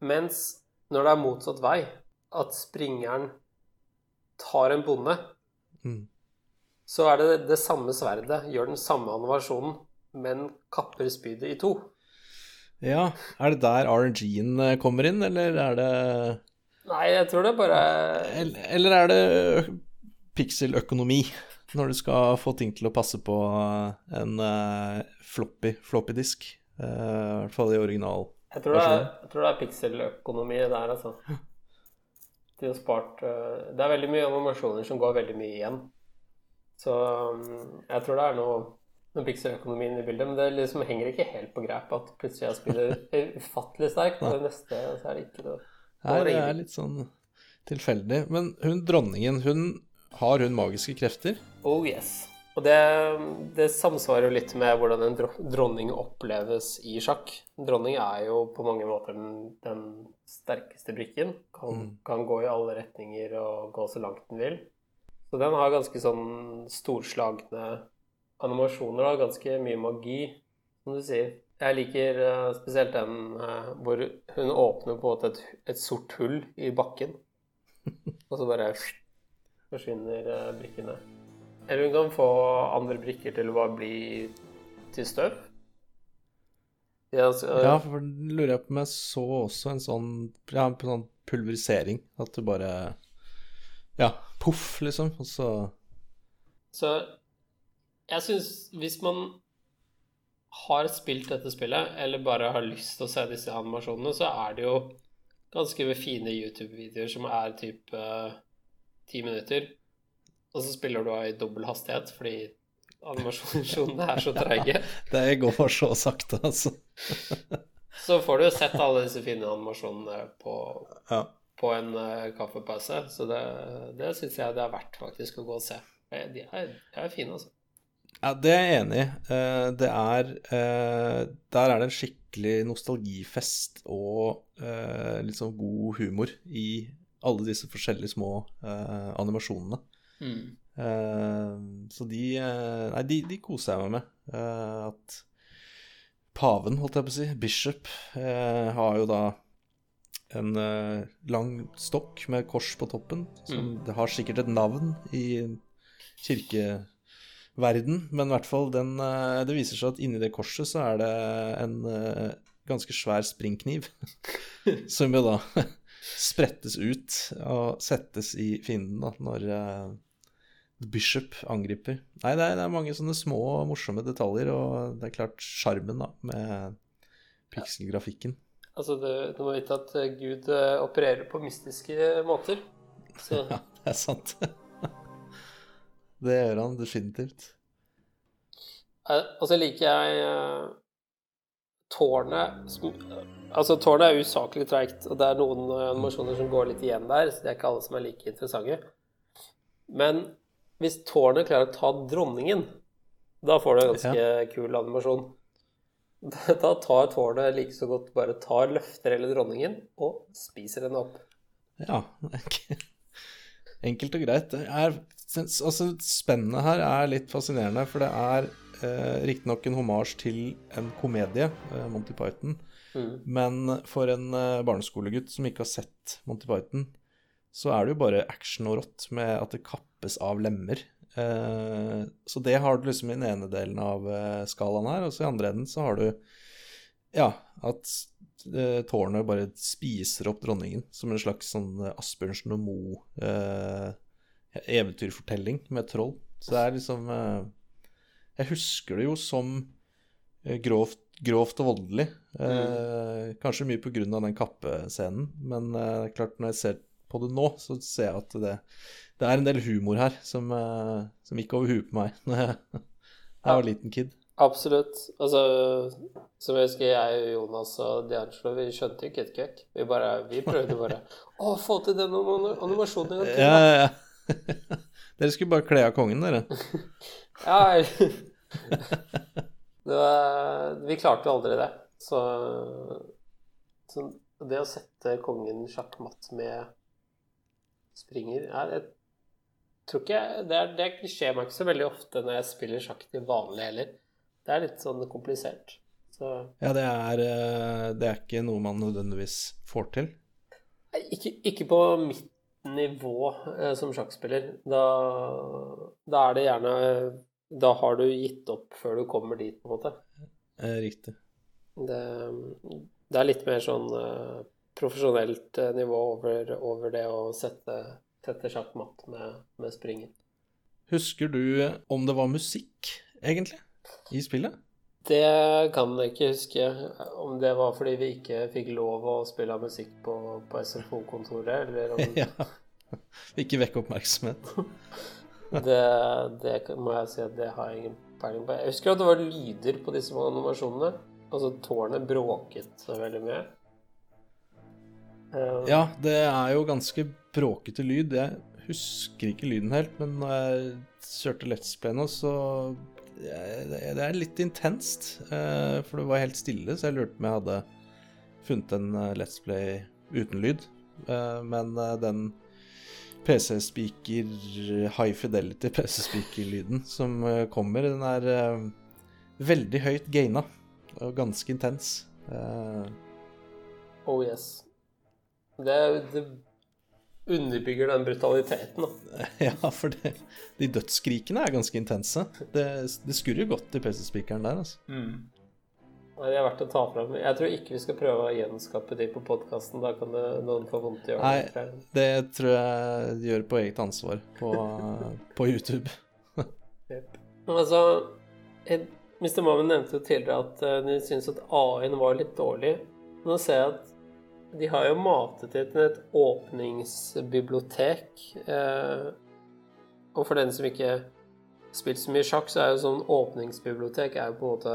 Mens når det er motsatt vei, at springeren tar en bonde, mm. så er det det samme sverdet, gjør den samme animasjonen, men kapper spydet i to. Ja, er det der RNG-en eh, kommer inn, eller er det Nei, jeg tror det bare Eller er det pikseløkonomi? Når du skal få ting til å passe på en uh, floppy, floppy disk. I hvert fall i original jeg tror, det er, jeg tror det er pikseløkonomi der, altså. (laughs) De har spart uh, Det er veldig mye animasjoner som går veldig mye igjen. Så um, jeg tror det er noe, noe pikseløkonomi i bildet. Men det liksom henger ikke helt på greip at plutselig jeg spiller ufattelig sterkt, og det neste så er det ikke noe Nei, det er litt sånn tilfeldig. Men hun dronningen, hun har hun magiske krefter? Oh yes. Og det, det, samsvarer jo litt med hvordan en dronning oppleves i sjakk. En dronning er jo på mange måter den, den sterkeste brikken. Kan, mm. kan, gå i alle retninger og gå så langt den vil. Så den har ganske sånn storslagne animasjoner og ganske mye magi som du sier. Jeg liker eh, spesielt den eh, hvor hun åpner på et, et sort hull i bakken. (laughs) Og så bare forsvinner eh, brikkene. Eller hun kan få andre brikker til å bare bli til støv. Ja, så, Ja, for lurer jeg på om jeg så også en sånn Ja, en sånn pulverisering. At du bare Ja, poff, liksom. Og så Så jeg syns hvis man har spilt dette spillet, eller bare har lyst til å se disse animasjonene, så er det jo ganske fine YouTube-videoer som er typ eh, ti minutter. Og så spiller du av i dobbel hastighet fordi animasjonene er så (laughs) treige. Det går så sakte, altså. (laughs) Så får du jo sett alle disse fine animasjonene på, Ja. på en uh, kaffepause. Så det, det syns jeg det er verdt faktisk å gå og se. Eh, De er, de er fine, altså. Ja, det er jeg enig i. Eh, Det er Der er det en skikkelig nostalgifest og litt sånn god humor i alle disse forskjellige små eh, Eh, så de eh, Nei, de, de koser jeg meg med. Uh, at paven, holdt jeg på å si, bishop, uh, har jo da en lang stokk med kors på toppen. Som det har sikkert et navn i kirkeverden, men i hvert fall den Det viser seg at inni det korset så er det en ganske svær springkniv. (laughs) som jo da (laughs) sprettes ut og settes i fienden da, når Bishop angriper. Nei, det er, det er mange sånne små, morsomme detaljer, og det er klart sjarmen med pikselgrafikken. Altså, du, du må vite at eh, Gud eh, opererer på mystiske måter. Så (laughs) Ja, det er sant. (laughs) det gjør han definitivt. Eh, Og så liker jeg tårnet som, Altså, tårnet er usaklig treigt, og det er noen animasjoner som går litt igjen der, så det er ikke alle som er like interessante. Men hvis tårnet klarer å ta dronningen, da får du en ganske kul animasjon. (laughs) Da tar tårnet like så godt bare tar, løfter hele dronningen og spiser henne opp. Ja, (laughs) enkelt og greit. Er, altså, spennet her er litt fascinerende, for det er eh, riktignok en homasj til en komedie, eh, Monty Python, Mm. men for en eh, barneskolegutt som ikke har sett Monty Python, så er det jo bare action og rått med at det kappes av lemmer. Eh, så det har du liksom i den ene delen av eh, skalaen her, og så i andre enden så har du ja, at eh, tårnet bare spiser opp dronningen som en slags sånn eh, Asbjørnsen og Moe eh, eventyrfortelling med troll. Så det er liksom eh, Jeg husker det jo som eh, grovt, grovt og voldelig. Eh, Kanskje mye på grunn av den kappescenen, men eh, klart når jeg ser på det nå, så ser jeg at det, det er en del humor her som, eh, som gikk over huet på meg (laughs) når jeg, jeg var liten kid. Absolutt. Altså, som jeg husker jeg og Jonas og D'Angelo, vi skjønte ikke køkk. Vi bare, vi prøvde bare (laughs) Å, få til den animasjonen en gang til. Ja, ja, ja. (laughs) Dere skulle bare kle av kongen, dere. Ja, det var, vi klarte jo aldri det. Så, så det å sette kongen sjakkmatt med springer ja, Jeg tror ikke jeg- Det, er, det skjer meg ikke så veldig ofte når jeg spiller sjakk til vanlig heller. Det er litt sånn komplisert. Så Ja, det er, eh, det er ikke noe man nødvendigvis får til. Ikke, ikke på mitt nivå eh, som sjakkspiller. Da, da er det gjerne Da har du gitt opp før du kommer dit, på en måte. Eh, riktig. Det, det er litt mer sånn eh, profesjonelt eh, nivå over, over det å sette, sette sjakkmatt med, med springen. Husker du om det var musikk, egentlig, i spillet? Det kan jeg ikke huske om det var fordi vi ikke fikk lov å spille musikk på, på SFO-kontoret, eller om (laughs) ja. Ikke vekk oppmerksomhet. (laughs) Det, det må jeg si at det har jeg ingen peiling på. Jeg husker at det var lyder på disse animasjonene. Altså tårnet bråket så veldig mye. Eh, Ja, det er jo ganske bråkete lyd. Jeg husker ikke lyden helt, men når jeg kjørte Let's Play nå, så Det er litt intenst. eh, For det var helt stille, så jeg lurte på om jeg hadde funnet en eh, Let's Play uten lyd. Men den PC-speaker, high fidelity PC-speaker-lyden som kommer, den er veldig høyt gaina. Og ganske intens. Oh yes. Det, det underbygger den brutaliteten, da. (laughs) ja, for det, de dødskrikene er ganske intense. Det, det skurrer godt i PC-spikeren der, altså. Nei, Det er verdt å ta fram. Jeg tror ikke vi skal prøve å gjenskape de på podkasten. Da kan det, noen få vondt i Nei, det tror jeg de gjør på eget ansvar på, (laughs) på YouTube. (laughs) Yep. Altså, Mr. Mammen nevnte jo tidligere at eh, de syntes at AI-en var litt dårlig. Nå ser jeg at de har jo matet det til et åpningsbibliotek. Eh, og for den som ikke har spilt så mye sjakk, så er jo sånn åpningsbibliotek er jo på en måte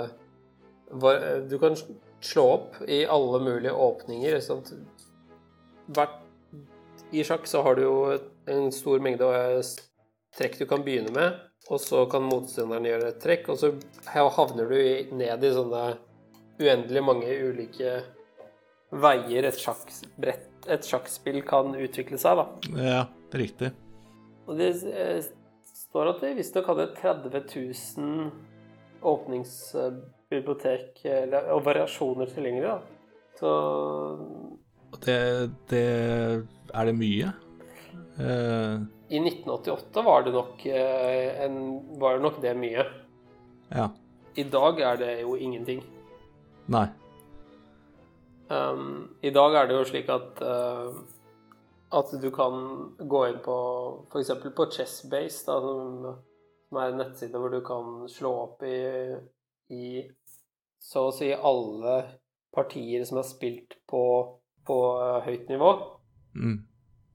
Du kan slå opp i alle mulige åpninger. Hvert, I sjakk så har du jo en stor mengde trekk du kan begynne med, og så kan motstanderen gjøre et trekk, og så havner du ned i sånne uendelig mange ulike veier et sjakkbrett, et sjakkspill kan utvikle seg, da. Ja, riktig. Og det eh, står at de visstnok hadde 30 000 åpningsbibliotek og variasjoner tilgjengelig, da. Så Det, det Er det mye? Uh... i 1988 var det nok, eh, en, var det, nok det mye. ja. I dag er det jo ingenting. Nei. Um, I dag er det jo slik at uh, at du kan gå inn på f.eks. på Chessbase, da, som, som er en nettside hvor du kan slå opp i, i så å si alle partier som er spilt på, på uh, høyt nivå. Mm.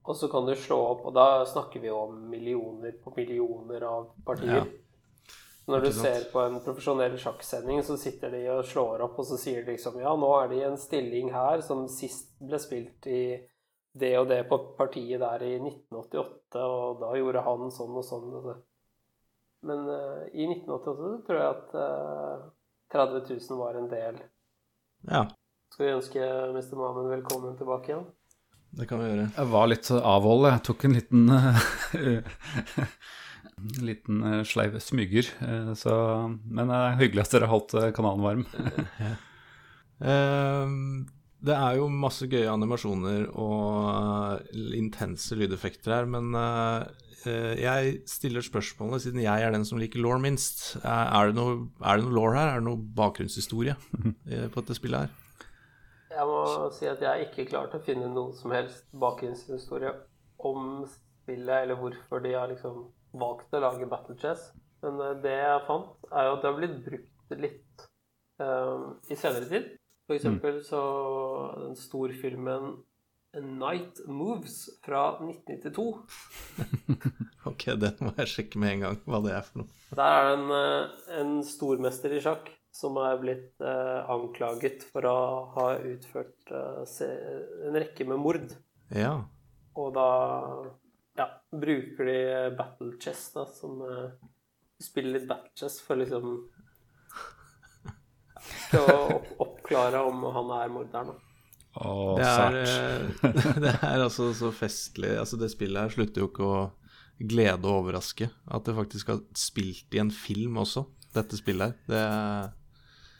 Og så kan du slå opp, og da snakker vi om millioner på millioner av partier. Ja. Når du ser på en profesjonell sjakksending, så sitter de og slår opp, og så sier de liksom Ja, nå er det i en stilling her som sist ble spilt i det og det på partiet der i 1988, og da gjorde han sånn og sånn. Og. Men uh, i 1988 så tror jeg at uh, 30 000 var en del. Ja, Skal vi ønske Mr. Mamen velkommen tilbake igjen? det kan vi gjøre. Jeg var litt avholdet. Jeg tok en liten eh, (laughs) En liten eh, sleiv smyger. eh, Så, men det er hyggelig at dere har holdt eh, kanalen varm. (laughs) Ehm, det er jo masse gøye animasjoner og eh, intense lydeffekter her, men eh, eh, jeg stiller spørsmålet, siden jeg er den som liker law minst. Er, det noe, er det noe law her? Er det noe bakgrunnshistorie eh, på dette spillet her? Jeg må si at jeg ikke klarte å finne noe som helst bakgrunnshistorie om spillet, eller hvorfor de har liksom valgt å lage Battle Chess. Men eh, det jeg fant, er jo at det har blitt brukt litt um, i senere tid. For eksempel så den storfilmen A Night Moves fra 1992. (laughs) Ok, den må jeg sjekke med en gang, hva det er for noe. Der er det en, eh, en stormester i sjakk som er blitt eh, anklaget for å ha utført eh, en rekke med mord. Ja, Og da ja, bruker de battle chess, da, som uh, Spiller litt battle chess for liksom (laughs) Til å opp, oppklare om han er morderen. da. Å, det er, eh, (laughs) det er altså så festlig. Altså, det spillet her slutter jo ikke å glede og overraske. At det faktisk har spilt i en film også, dette spillet her. Det er,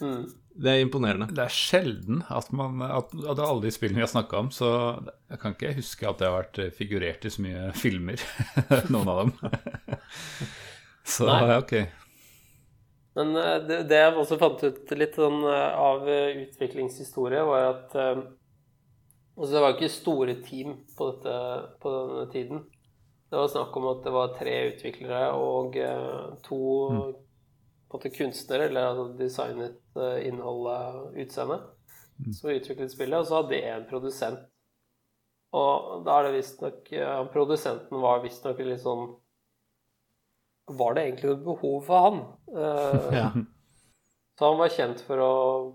Mm. Det er imponerende. Det er sjelden at man at, Av alle de spillene vi har snakka om, så jeg kan ikke huske at det har vært figurert i så mye filmer. (laughs) Noen av dem. (laughs) så Nei. ok. Men eh, det, det jeg også fant ut litt sånn eh, av eh, utviklingshistorie, var at altså Det var ikke store team på, dette, på denne tiden. Det var snakk om at det var tre utviklere og to en måte, kunstnere, eller hadde designet eh, innholdet, utseendet, som utviklet spillet. Og så hadde jeg en produsent. Og da er det visstnok ja, Produsenten var visstnok litt sånn Var det egentlig noe behov for han? Eh, (laughs) Ja. så han var kjent for å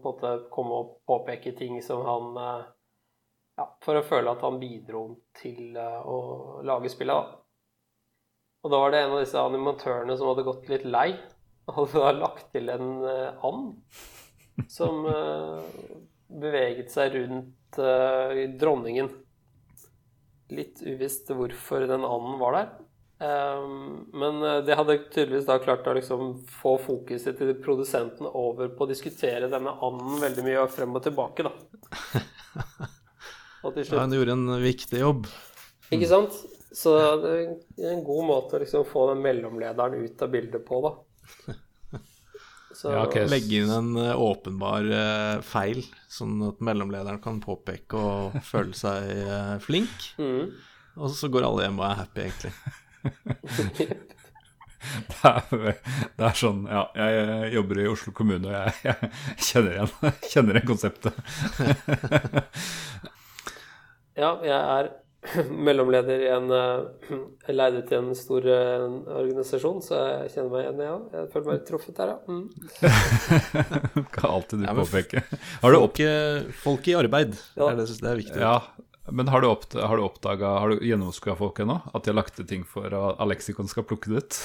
måte, komme og påpeke ting som han eh, Ja, for å føle at han bidro til eh, å lage spillet, da. Og da var det en av disse animatørene som hadde gått litt lei, og du har lagt til en eh, and som eh, beveget seg rundt eh, dronningen. Litt uvisst hvorfor den anden var der. Um, men det hadde tydeligvis da klart å liksom få fokuset til produsenten over på å diskutere denne anden veldig mye frem og tilbake, da. Og til Ja, han gjorde en viktig jobb. Ikke sant? Så det er en god måte å liksom få den mellomlederen ut av bildet på, da. (laughs) Så Ja, okay. Legge inn en eh, åpenbar uh, feil, sånn at mellomlederen kan påpeke og (laughs) føle seg uh, flink. mm. Og så går alle hjem og er happy, egentlig. (laughs) Det er, det er sånn Ja, jeg jobber i Oslo kommune, og jeg, jeg kjenner igjen kjenner igjen konseptet. Ja, jeg er (clears throat) mellomleder i en eh, Jeg leide til en stor eh, organisasjon, så jeg kjenner meg igjen, jeg òg. Jeg føler meg truffet her, ja. Mm. (laughs) Kan alltid du Ja, påpeke. Har du, opp, Folk, eh, folk i arbeid, Ja. det, er det, det er viktig. ja, men har du, opp, har du oppdaga Har du gjennomskua folk ennå? At de har lagt til ting for at leksikon skal plukke det ut?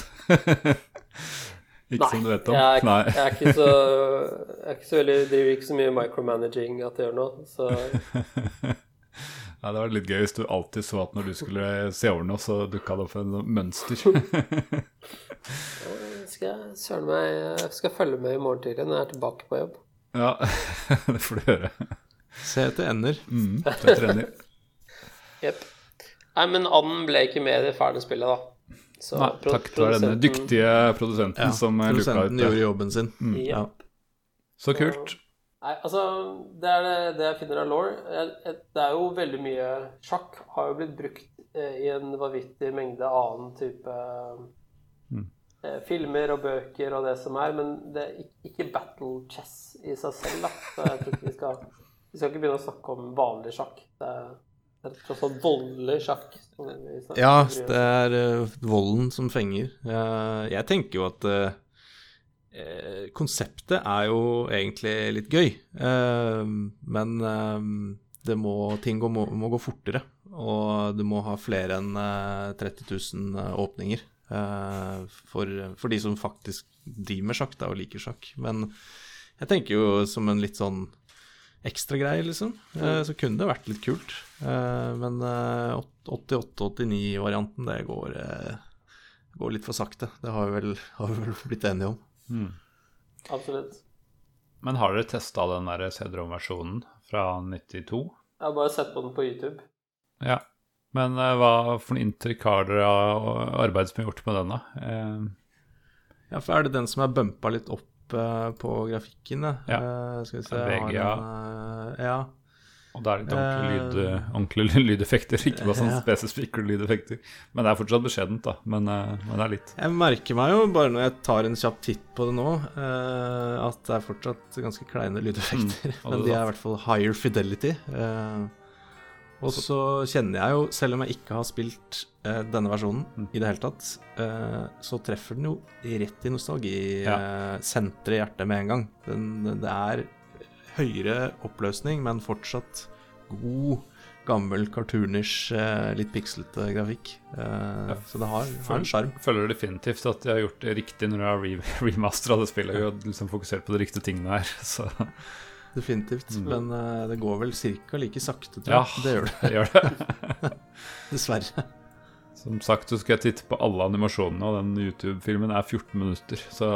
(laughs) ikke som du vet om? Jeg, er, Nei. jeg er ikke så Jeg er ikke så veldig driver ikke så mye micromanaging at jeg gjør nå, så (laughs) Ja, det var litt gøy hvis du alltid så at når du skulle se over noe, så dukka det opp en mønster. (laughs) jeg skal søren meg Jeg skal følge med i morgen tidlig når jeg er tilbake på jobb. Ja, (laughs) det får du høre. Se etter ender. Mm, du er trener. (laughs) Jepp. Nei, men anden ble ikke med i det ferdige spillet, da. Så Nei, takk til denne dyktige produsenten Ja, som eh, luka ut produsenten gjorde jobben sin. Ja. Så kult. Nei, altså Det er det, det jeg finner av law. Det er jo veldig mye Sjakk har jo blitt brukt eh, i en vanvittig mengde annen type Mm. eh, filmer og bøker og det som er, men det er ikke battle chess i seg selv, da. Så jeg tror ikke vi skal Vi skal ikke begynne å snakke om vanlig sjakk. Det er, det er tross alt voldelig sjakk. Ja, det er eh, volden som fenger. Jeg tenker jo at konseptet er jo egentlig litt gøy, eh, men eh, det må, ting må, må gå fortere. Og du må ha flere enn eh, 30 000 åpninger eh, for, for de som faktisk driver med sjakk da, og liker sjakk. Men jeg tenker jo som en litt sånn ekstra greie, liksom. Eh, så kunne det vært litt kult. Eh, men eh, 88-89-varianten, det går, eh, går litt for sakte. Det har vi vel, har vi vel blitt enige om. Mm. Absolutt. Men har dere testa den der CD-ROM-versjonen fra 92? Jeg har bare sett på den på YouTube. Ja. Men uh, hva for noe inntrykk har dere av arbeid som er gjort med den, da? Uh, Ja, for er det den som er bumpa litt opp uh, på grafikken, ja? Ja. Eh, skal vi se VGA. den, ja. Og det er litt ordentlige, Eh, lyd, (laughs) lydeffekter, ikke bare sånn ja. spesifikke lydeffekter. Men det er fortsatt beskjedent, da. Men, eh, men det er litt. Jeg merker meg jo, bare når jeg tar en kjapp titt på det nå, eh, at det er fortsatt ganske kleine lydeffekter. Mm, (laughs) Men de er i hvert fall higher fidelity. og så kjenner jeg jo, selv om jeg ikke har spilt denne versjonen Mm. i det hele tatt, så treffer den jo rett i Ja. nostalgisenteret i hjertet med en gang. Den, det er høyere oppløsning, men fortsatt god, gammel, cartoonish, eh, litt pikslete grafikk. Eh, så det har, har en sjarm. Føler definitivt at jeg har gjort det riktig når jeg har re (laughs) remastera det spillet og liksom fokusert på de riktige tingene her. (laughs) Så Definitivt. Mm. Men eh, det går vel ca. like sakte, tror Ja. jeg. Det gjør det, det, gjør det. (laughs) dessverre. Som sagt, så skal jeg titte på alle animasjonene, og den YouTube-filmen er 14 minutter. Så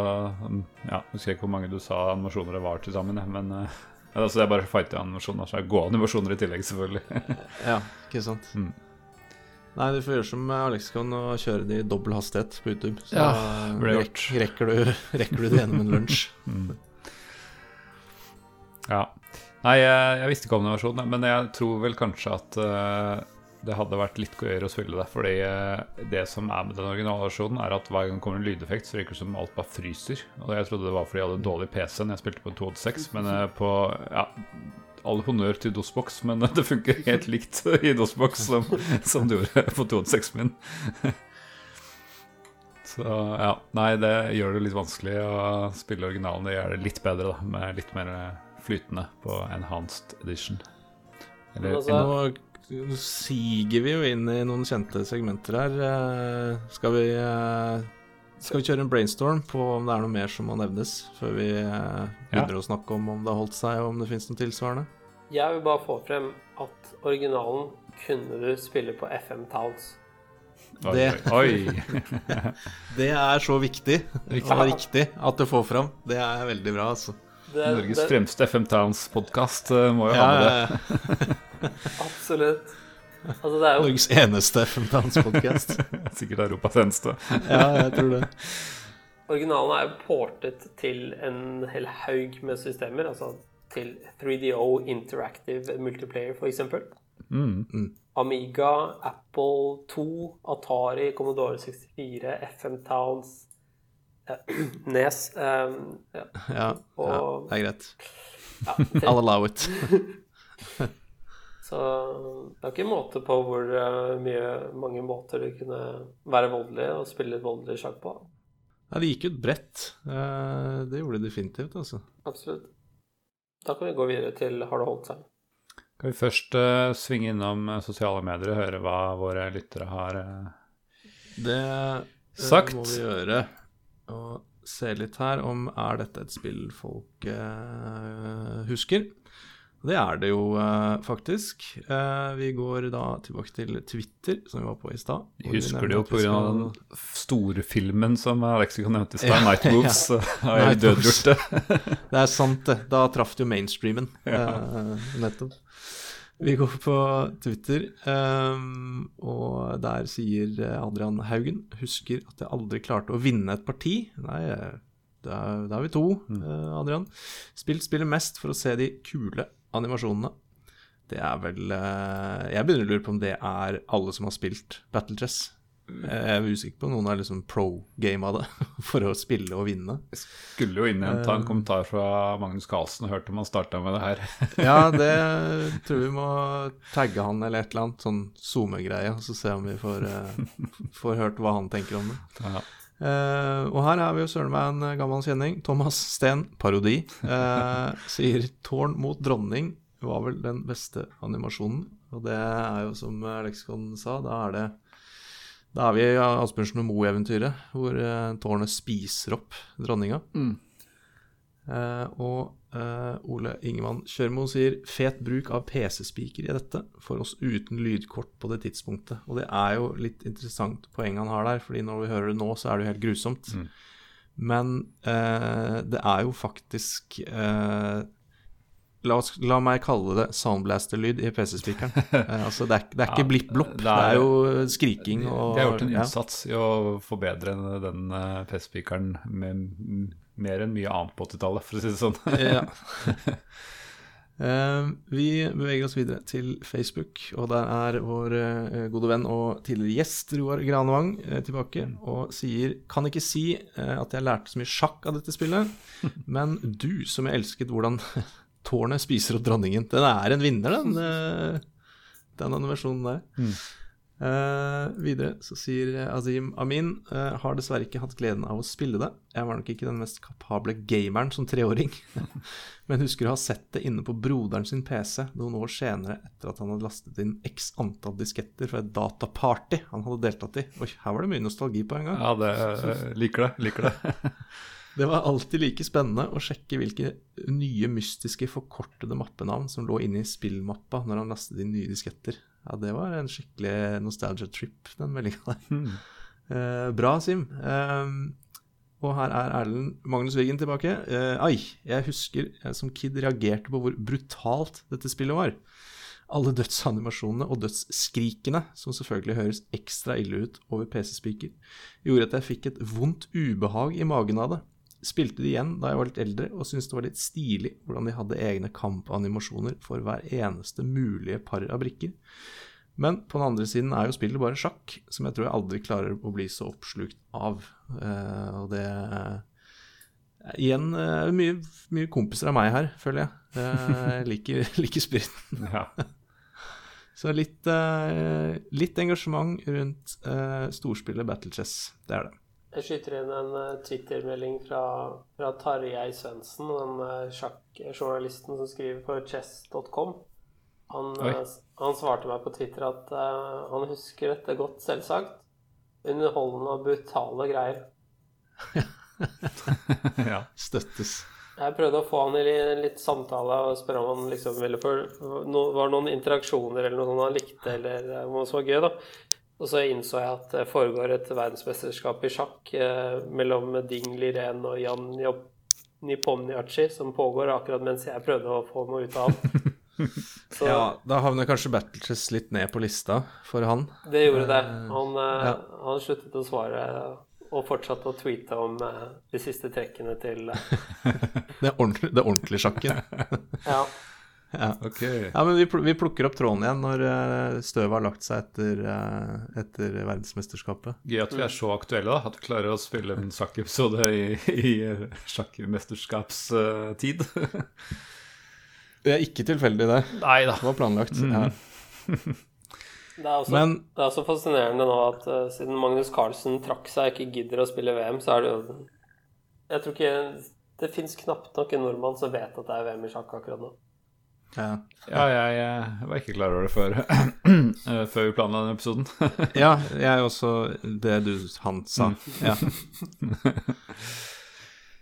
ja, husker jeg ikke hvor mange du sa animasjoner det var til sammen, men uh, ja, altså, det er bare fighting-animasjoner. Så er det gode animasjoner i tillegg, selvfølgelig. (laughs) Ja, ikke sant. Mm. Nei, du får gjøre som Alexicon og kjøre det i dobbel hastighet på YouTube. Så Ja, rek rekker, du, (laughs) rekker du det gjennom en lunsj. (laughs) Mm. Ja. Nei, jeg, jeg visste ikke om den versjonen, men jeg tror vel kanskje at uh, det hadde vært litt gøyere å spille det. Fordi uh, det som er med den originalversjonen, er at hver gang det kommer en lydeffekt, så virker det som alt bare fryser. Og jeg trodde det var fordi jeg hadde dårlig PC når jeg spilte på en 286, men uh, på Ja, all honnør til DOSBox, men (laughs) det funker helt likt (laughs) i DOSBox som, som det gjorde på 286 min. (laughs) Så ja, nei, det gjør det litt vanskelig å spille originalen. Det gjør det litt bedre, da, med litt mer flytende på enhanced edition. Eller, altså- siger vi jo inn i noen kjente segmenter her. Eh, Skal vi, eh, skal vi kjøre en brainstorm på om det er noe mer som må nevnes, før vi begynner begynner å snakke om om det har holdt seg, og om det finnes noe tilsvarende? Jeg vil bare få frem at originalen kunne du spille på FM Towns. Det- oi. (laughs) Det er så viktig Viktig. og riktig at du får fram. Det er veldig bra, altså. Det, Norges det, fremste FM Towns-podkast må jo Ja, ha med det. (laughs) (laughs) absolutt. Altså, det er jo Norges eneste FM Dance-podkast. (laughs) Sikkert Europas eneste. Ja, jeg tror det. Originalen er jo portet til en hel haug med systemer, altså til 3DO Interactive Multiplayer, f.eks. Mm. Amiga, Apple 2, Atari, Commodore 64, FM Towns, eh, (clears throat) Nes um, ja, Ja, ja, det er greit. ja, til, I'll allow it. (laughs) Så det er ikke måte på hvor eh, mye, mange måter du kunne være voldelig og spille litt voldelig sjakk på. Ja, det gikk ut bredt. Eh, Det gjorde det definitivt, altså. Absolutt. Da kan vi gå videre til Har det holdt seg? Kan vi først uh, svinge innom sosiale medier og høre hva våre lyttere har uh, Det Sagt. må vi gjøre. Og se litt her om er dette et spill folk uh, husker. Det er det jo eh, faktisk. Eh, vi går da tilbake til Twitter, som vi var på i stad. Husker du det jo pga. skal- den store filmen som Alexicon nevnte i (laughs) stad, Night Moves. Har jeg dødgjort det? (laughs) Det er sant, det. Da traff det jo mainstreamen. (laughs) Ja. eh, nettopp. Vi går på Twitter, um, og der sier Adrian Haugen Husker at jeg aldri klarte å vinne et parti. Nei, eh, da er, er vi to, eh, Adrian. Spilt spiller mest for å se de kule animasjonene. Det er vel eh, Jeg begynner å lure på om det er alle som har spilt Battle Chess. Jeg er usikker på om noen har liksom pro-game av det (laughs) for å spille og vinne. Jeg Skulle jo innhenta en kommentar fra Magnus Carlsen og hørt om han starta med det her. (laughs) Ja, det (laughs) tror vi må tagge han eller et eller annet, sånn SoMe-greie, og så se om vi får, eh, får hørt hva han tenker om det. Ja. Eh, og her er vi jo søren meg en gammel kjenning. Thomas Steen, parodi, uh, (laughs) sier 'Tårn mot dronning' var vel den beste animasjonen. Og det er jo som leksikon sa, da er det da er vi i Asbjørnsen og Moe-eventyret, hvor uh, tårnet spiser opp dronninga. Eh, og eh, Ole Ingemann Kjørmo sier fet bruk av PC-spiker i dette, for oss uten lydkort på det tidspunktet. Og det er jo litt interessant poeng han har der, fordi når vi hører det nå, så er det jo helt grusomt. Mm. Men eh, det er jo faktisk eh, La, oss, la meg kalle det soundblaster-lyd i PC-spikeren. (laughs) Eh, altså, det er, det er Ja, ikke blipp-blopp, det det, er- jo skriking og De har gjort en ja. i å forbedre den PC-spikeren med mer enn mye annet på 80-tallet, for å si det sånn. Ja. Uh, (laughs) (laughs) vi beveger oss videre til Facebook, og der er vår uh, gode venn og tidligere gjest Roar Granevang uh, tilbake og sier Kan ikke si eh, at jeg lærte så mye sjakk av dette spillet, (laughs) men du som jeg elsket hvordan tårnet spiser opp dronningen. Den er en vinner, den, eh, den animasjonen der. Mm. Eh, videre så sier Azim Amin uh, har dessverre ikke hatt gleden av å spille det. Jeg var nok ikke den mest kapable gameren som treåring, (laughs) men husker å ha sett det inne på broderen sin PC noen år senere etter at han hadde lastet inn x antall disketter fra et dataparty han hadde deltatt i. Oi, her var det mye nostalgi på en gang. Ja, det eh, liker det. Liker det. (laughs) (laughs) Det var alltid like spennende å sjekke hvilke nye mystiske forkortede mappenavn som lå inne i spillmappa når han lastet inn nye disketter. Ja, det var en skikkelig nostalgia trip, den meldinga der. Mm. Eh, bra, Sim. Eh, og her er Erlend Magnus Wiggen tilbake. Eh, ai, jeg husker jeg som kid reagerte på hvor brutalt dette spillet var. Alle dødsanimasjonene og dødsskrikene, som selvfølgelig høres ekstra ille ut over PC-spiker, gjorde at jeg fikk et vondt ubehag i magen av det. Spilte det igjen da jeg var litt eldre, og syntes det var litt stilig hvordan de hadde egne kampanimasjoner for hver eneste mulige par av brikker. Men på den andre siden er jo spillet bare sjakk, som jeg tror jeg aldri klarer å bli så oppslukt av. Eh, og det Igjen eh, mye, mye kompiser av meg her, føler jeg. Eh, Jeg liker, (laughs) liker spiriten. (laughs) Ja. Så litt, eh, litt engasjement rundt eh, storspillet Battle Chess. Det er det. Jeg skyter inn en eh, Twitter-melding fra, fra Tarjei Svendsen, den uh, sjakkjournalisten som skriver på chess.com. Han, eh, han svarte meg på Twitter at uh, han husker dette godt, selvsagt. Underholdende og brutale greier. (laughs) ja. Støttes. Jeg prøvde å få han i litt samtale og spørre om han liksom ville for no, Var noen interaksjoner eller noe sånt han likte, eller noe hva som var gøy, da. Og så innså jeg at det foregår et verdensmesterskap i sjakk eh, mellom Ding Liren og Jan Nipomniachi som pågår akkurat mens jeg prøvde å få noe ut av han. (laughs) Så, ja, da havner kanskje Battleches litt ned på lista for han. Det gjorde det. Han, eh, ja. han sluttet å svare og fortsatte å tweete om eh, de siste trekkene til eh, (laughs) det, ordentlige, det ordentlige sjakken? ja. Ja. Okay. ja, men vi, vi, plukker opp tråden igjen når uh, støvet har lagt seg etter, uh, etter verdensmesterskapet. Gøy at vi er så aktuelle, da. At vi klarer å spille en sjakkepisode i, i sjakkmesterskapstid. (laughs) det er ikke tilfeldig, det. Nei da. Det var planlagt. Mm. Ja. Det er, også, men, det er også fascinerende nå at uh, siden Magnus Carlsen trakk seg og ikke gidder å spille VM, så er det jo Jeg tror ikke det fins knapt nok en nordmann som vet at det er VM i sjakk akkurat nå. Ja, ja jeg, jeg, var ikke klar over det før, (clears throat) eh, før vi planla den episoden. (laughs) ja, jeg også det du han sa. Mm. Ja.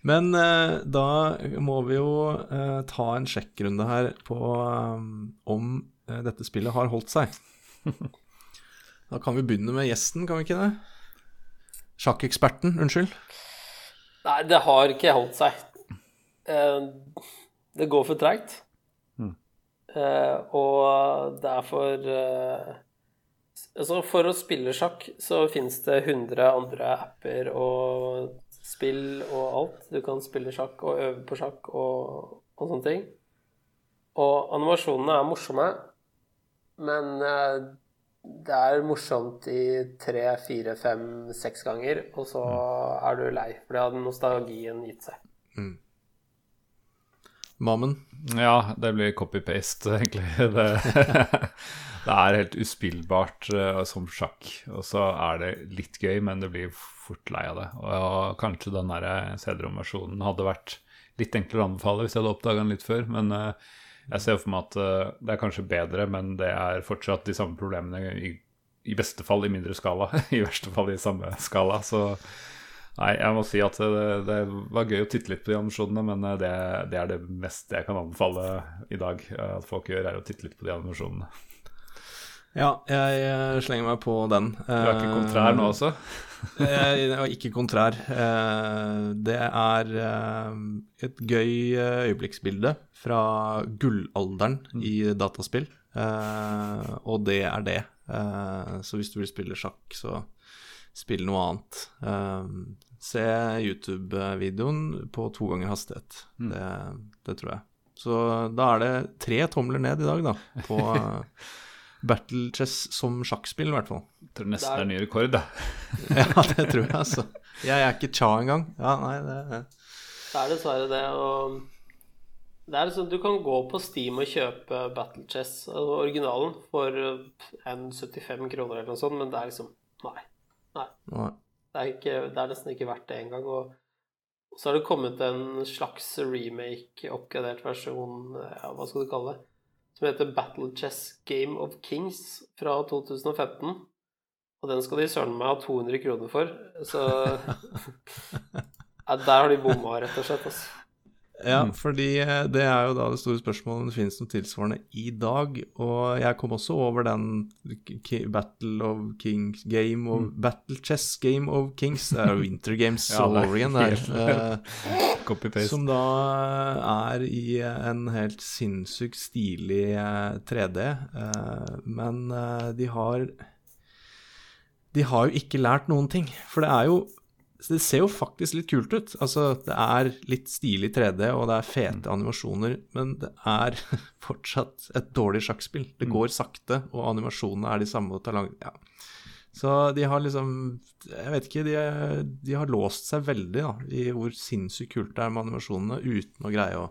Men eh, da må vi jo eh, ta en sjekkrunde her på um, om eh, dette spillet har holdt seg. (laughs) da kan vi begynne med gjesten, kan vi ikke det? Sjakkeksperten, unnskyld. Nei, det har ikke holdt seg. Uh, det går for treigt. Uh, og derfor er uh, Altså, for å spille sjakk så finnes det 100 andre apper og spill og alt. Du kan spille sjakk og øve på sjakk og, og sånne ting. Og animasjonene er morsomme, men uh, det er morsomt i tre, fire, fem, seks ganger, og så mm. er du lei, for det hadde nostalgien gitt seg. Mm. Mammen? Ja, det blir copy-paste, (laughs) egentlig. Det, det, er helt uspillbart uh, som sjakk. Og så er det litt gøy, men det blir fort lei av det. Og kanskje den CD-rom-versjonen hadde vært litt enklere å anbefale hvis jeg hadde oppdaga den litt før. Men uh, jeg ser for meg at uh, det er kanskje bedre, men det er fortsatt de samme problemene. I, i beste fall i mindre skala, (laughs) i verste fall i samme skala. Så Nei, jeg må si at det, det, var gøy å titte litt på de animasjonene, men eh, det, det, er det meste jeg kan anbefale i dag at folk gjør, er å titte litt på de animasjonene. Ja, jeg eh, slenger meg på den. Du er ikke kontrær nå også? jeg er ikke kontrær. Eh, det er et gøy øyeblikksbilde fra gullalderen mm. i dataspill, og det er det. Så hvis du vil spille sjakk, så spill noe annet se YouTube-videoen på to ganger hastighet. Mm. Det, det, tror jeg. Så da er det tre tomler ned i dag, da, på (laughs) Battle Chess som sjakkspill, i hvert fall. Jeg tror nesten det er ny rekord, da. (laughs) ja, det tror jeg, altså. Jeg er ikke Cha engang. Ja, nei, det Det er dessverre det, og det er liksom, Du kan gå på Steam og kjøpe Battle Chess, altså originalen, for en 75 kroner eller noe sånt, men det er liksom Nei. Nei. nei. Det er, ikke, det er nesten ikke verdt det engang. Og, og så har det kommet en slags remake, oppgradert versjon, ja, hva skal du kalle det, som heter Battle Chess Game of Kings fra 2015. Og den skal de søren meg ha 200 kroner for. Så (laughs) ja, Der har de bomma, rett og slett. Altså. Ja, mm. fordi eh, det er jo da det store spørsmålet om det finnes noe tilsvarende i dag. Og jeg kom også over den Battle of Kings Game of mm. Battle Chess Game of Kings. Det er jo Winter Games (laughs) ja, all over igjen der. Eh, som da er i en helt sinnssykt stilig 3D. Eh, men de har De har jo ikke lært noen ting. For det er jo så det ser jo faktisk litt kult ut. Altså, det er litt stilig 3D, og det er fete mm. animasjoner, men det er (laughs) fortsatt et dårlig sjakkspill. Det mm. går sakte, og animasjonene er de samme. Ja. Så de har liksom Jeg vet ikke, de, de har låst seg veldig da, i hvor sinnssykt kult det er med animasjonene, uten å greie å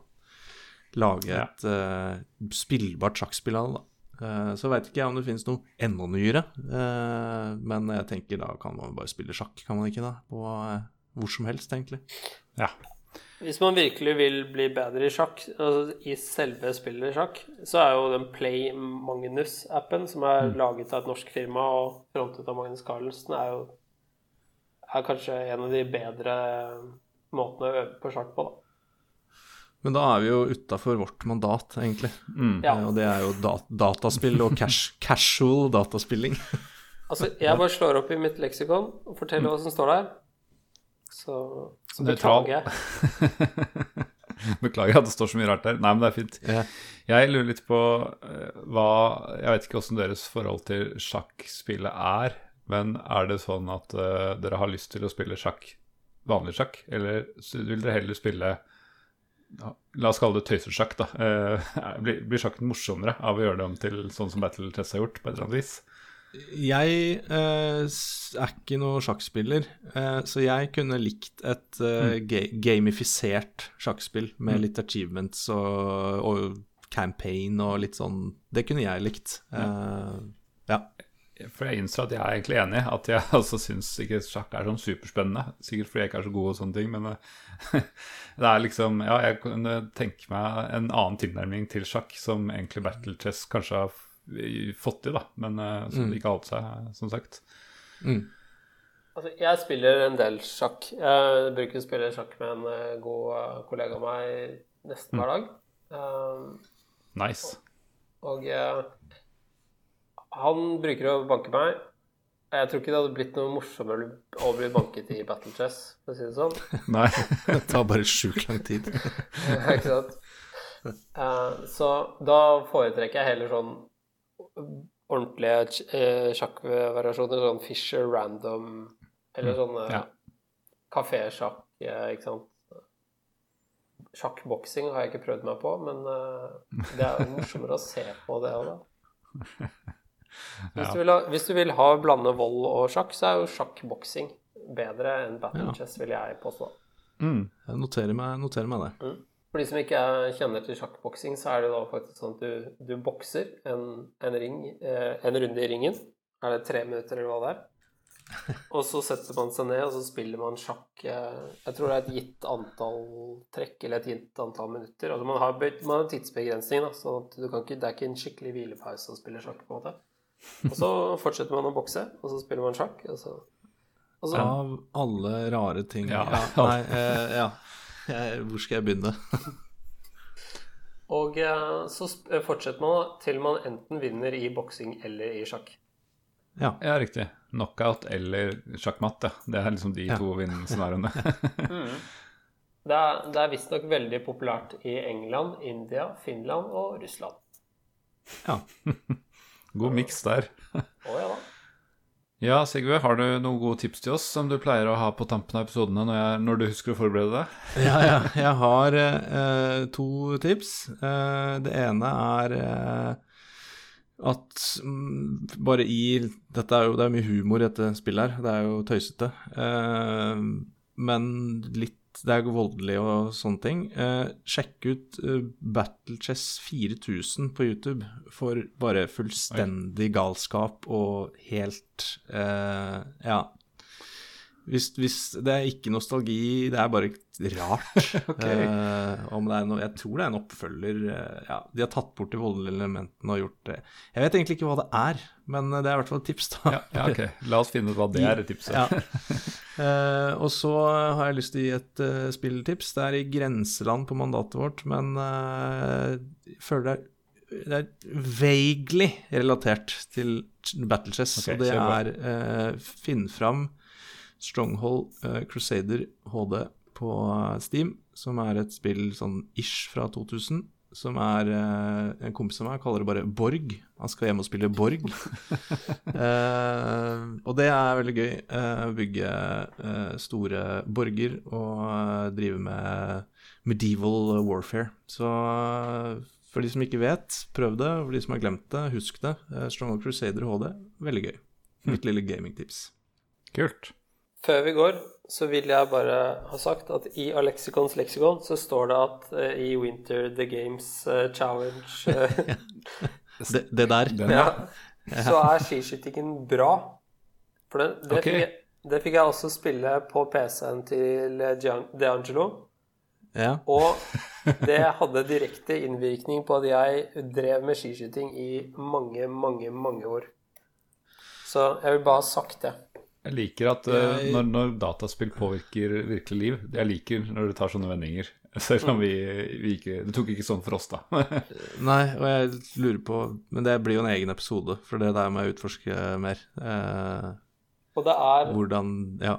lage et uh, spillbart sjakkspill av det. da. Eh, så veit ikke jeg om det finnes noe enda nyere, eh, men jeg tenker da kan man bare spille sjakk, kan man ikke da? På eh, hvor som helst, egentlig. Ja. Hvis man virkelig vil bli bedre i sjakk, altså i selve spillet sjakk, så er jo den Play Magnus-appen, som er mm. laget av et norsk firma og frontet av Magnus Carlsen, er jo er kanskje en av de bedre måtene å øve på sjakk på, da. Men da er vi jo utafor vårt mandat, egentlig. Mm. Ja. Og det er jo dat dataspill og cash (laughs) casual dataspilling. Altså, jeg bare slår opp i mitt leksikon og forteller hva som står der. Så, så beklager jeg. (laughs) Beklager at det står så mye rart der. Nei, men det er fint. Jeg lurer litt på eh, hva Jeg vet ikke åssen deres forhold til sjakkspillet er, men er det sånn at uh, dere har lyst til å spille sjakk, vanlig sjakk, eller vil dere heller spille ja, La oss kalle det tøysesjakk, da. Eh, blir, blir sjakken morsommere av å gjøre det om til sånn som Battle Chess har gjort, på et eller annet vis? Jeg eh, er ikke noen sjakkspiller, eh, så jeg kunne likt et eh, ga gamifisert sjakkspill med litt achievements og, og campaign og litt sånn Det kunne jeg likt. Eh, ja. For jeg innser at jeg er egentlig enig. At jeg (laughs) altså syns ikke sjakk er sånn superspennende. Sikkert fordi jeg ikke er så god og sånne ting, men eh, (laughs) det er liksom Ja, jeg kunne tenke meg en annen tilnærming til sjakk som egentlig Battle Chess kanskje har fått til, da, men eh, som mm. ikke har holdt seg, som sagt. Mm. Altså, jeg spiller en del sjakk. Jeg bruker å spille sjakk med en eh, god eh, kollega av meg nesten hver dag. Um, Nice. og eh, han bruker å banke meg. Jeg tror ikke det hadde blitt noe morsommere å bli banket i Battle Chess, for å si det sånn. (laughs) Nei. Det tar bare sjukt lang tid. (laughs) ikke sant? Uh, så da foretrekker jeg heller sånn ordentlige uh, sjakkvariasjoner, sånn Fisher random, eller sånn eh, ja. kafésjakk, eh, ikke sant. Sjakkboksing har jeg ikke prøvd meg på, men uh, det er morsommere å se på det òg, da. (laughs) Hvis, du vil ha, hvis du vil ha blande vold og sjakk, så er jo sjakkboksing bedre enn battle chess, vil jeg påstå. Mm. Jeg noterer meg, noterer meg det. For de som ikke er- kjenner til sjakkboksing, så er det da faktisk sånn at du, du bokser en, en ring, eh, en runde i ringen. Er det tre minutter, eller hva det er? (laughs) Og så setter man seg ned, og så spiller man sjakk eh, Jeg tror det er et gitt antall trekk, eller et gitt antall minutter. Altså man har, man har tidsbegrensning, da, så at ikke, det er ikke en skikkelig hvilepause å spille sjakk, på en måte. Og så fortsetter man å bokse, og så spiller man sjakk, og så, og så Av alle rare ting Ja. Nei, eh, ja. Jeg, hvor skal jeg begynne? Og eh, så eh, fortsetter man til man enten vinner i boksing eller i sjakk. Ja. Ja, riktig. Knockout eller sjakkmatt, ja. Det er liksom de Ja. to vinnerscenarioene. (laughs) Det er, det er visstnok veldig populært i England, India, Finland og Russland. ja. God miks der. Oh, ja da. Ja, Sigve, har du noen gode tips til oss som du pleier å ha på tampen av episodene når, jeg, når du husker å forberede deg? (laughs) Ja, ja. Jeg har eh, to tips. Eh, det ene er eh, at mm, bare i Dette er jo det er mye humor i dette spillet her. Det er jo tøysete. Eh, men litt Det er voldelig og sånne ting. Eh, sjekk ut eh, Battle Chess 4000 på YouTube for bare fullstendig galskap og helt eh, Ja. Hvis, hvis Det er ikke nostalgi, det er bare rart. (laughs) eh, om det er noe, jeg tror det er en oppfølger. eh, ja, De har tatt bort de voldelige elementene og gjort det. Jeg vet egentlig ikke hva det er, men det er i hvert fall et tips. da. Ja, ja, ok. La oss finne ut hva det (laughs) er, tipset. Ja. (laughs) Eh, og så har jeg lyst til å gi et uh, spilltips. Det er i grenseland på mandatet vårt, men uh, jeg føler det er, det er vaguely relatert til Battle Chess. Okay, og det er uh, Finn fram Stronghold Crusader HD på Steam, som er et spill sånn ish fra 2000. Som er eh, En kompis av meg kaller det bare Borg. Han skal hjem og spille Borg. (laughs) Eh, og det er veldig gøy. eh, bygge eh, store borger og eh, drive med medieval warfare. Så eh, for de som ikke vet, prøv det. For de som har glemt det, husk det. Uh, Stronghold Crusader HD, veldig gøy. Mitt lille gamingtips. Kult. Før vi går, så vil jeg bare ha sagt at i Alexicons leksikon så står det at uh, i Winter The Games uh, Challenge (laughs) eh, Det, det der. Den, ja, ja. så er skiskytingen bra. For det, det, okay. fikk jeg, det fikk jeg også spille på PC-en til DeAngelo. Ja. Og (laughs) det hadde direkte innvirkning på at jeg drev med skiskyting i mange, mange, mange år. Så jeg vil bare ha sagt det. Jeg liker at eh, Jeg- når, når dataspill påvirker virkelig liv Jeg liker når det tar sånne vendinger. (laughs) Selv om vi, vi ikke Det tok ikke sånn for oss, da. (laughs) Nei, og jeg lurer på Men det blir jo en egen episode, for det der må jeg utforske mer. Eh, Og det er, hvordan Ja.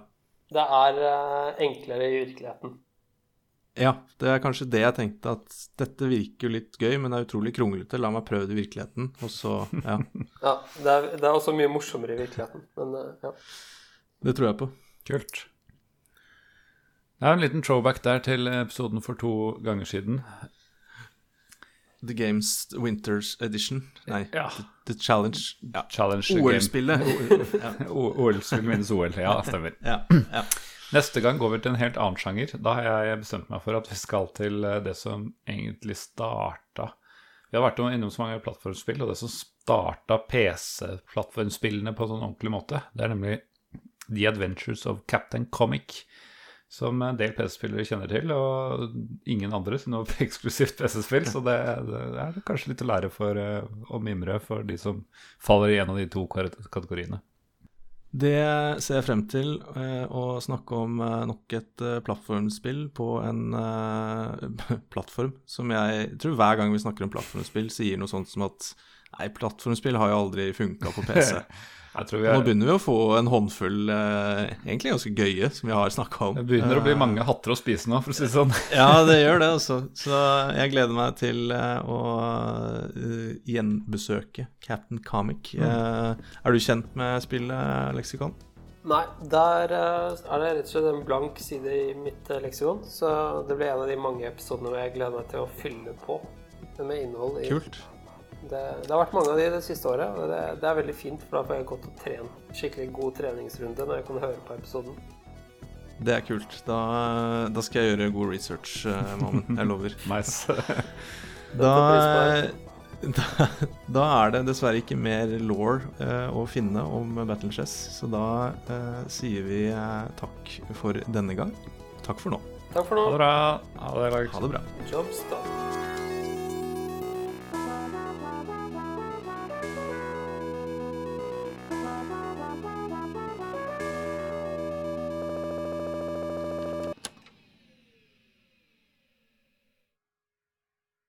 det er eh, enklere i virkeligheten. Ja, det er kanskje det jeg tenkte, at dette virker jo litt gøy, men det er utrolig kronglete. La meg prøve det i virkeligheten, og så Ja. (laughs) Ja, det er, det er også mye morsommere i virkeligheten, men eh, ja. Det tror jeg på. Kult. Det er en liten throwback der til episoden for to ganger siden. The Games Winters Edition. Nei, Ja. The, the Challenge. Ja. Challenge. OL-spillet. OL-spill minus OL. Ja, stemmer. Ja. ja. Neste gang går vi til en helt annen sjanger. Da har jeg bestemt meg for at vi skal til eh, det som egentlig starta Vi har vært innom så mange plattformspill, og det som starta PC-plattformspillene på en sånn ordentlig måte, det er nemlig The Adventures of Captain Comic. Som en del PC-spillere kjenner til, og ingen andre, det var (laughs) eksklusivt PC-spill. Så det, det er kanskje litt å lære for eh, å mimre for de som faller i en av de to kategoriene. Det ser jeg frem til, eh, å snakke om eh, nok et plattformspill på en (laughs) plattform som jeg tror hver gang vi snakker om plattformspill, sier noe sånt som at nei, plattformspill har jo aldri funka på PC. (laughs) Jeg tror vi Nå er, begynner vi å få en håndfull eh, egentlig ganske gøye som vi har snakka om. det begynner å bli mange hatter å spise nå, for å si det sånn. (laughs) Ja, det gjør det, altså. Så jeg gleder meg til eh, å eh, gjenbesøke Captain Comic. Eh, er du kjent med spillet Leksikon? Nei, der eh, er det rett og slett en blank side i mitt eh, leksikon. Så det blir en av de mange episodene hvor jeg gleder meg til å fylle på med innhold. i Kult. Det, det har vært mange av de det siste året, og det, det er veldig fint, for da får jeg gått og trent skikkelig god treningsrunde når jeg kan høre på episoden. Det er kult. Da, da skal jeg gjøre god research, uh, Mammen. Jeg lover. (laughs) Nice. Da, (laughs) da, da er det dessverre ikke mer law eh, å finne om Battle Chess, så da eh, sier vi eh, takk for denne gang. Takk for nå. Takk for Ha det bra. Ha det. Ha det bra.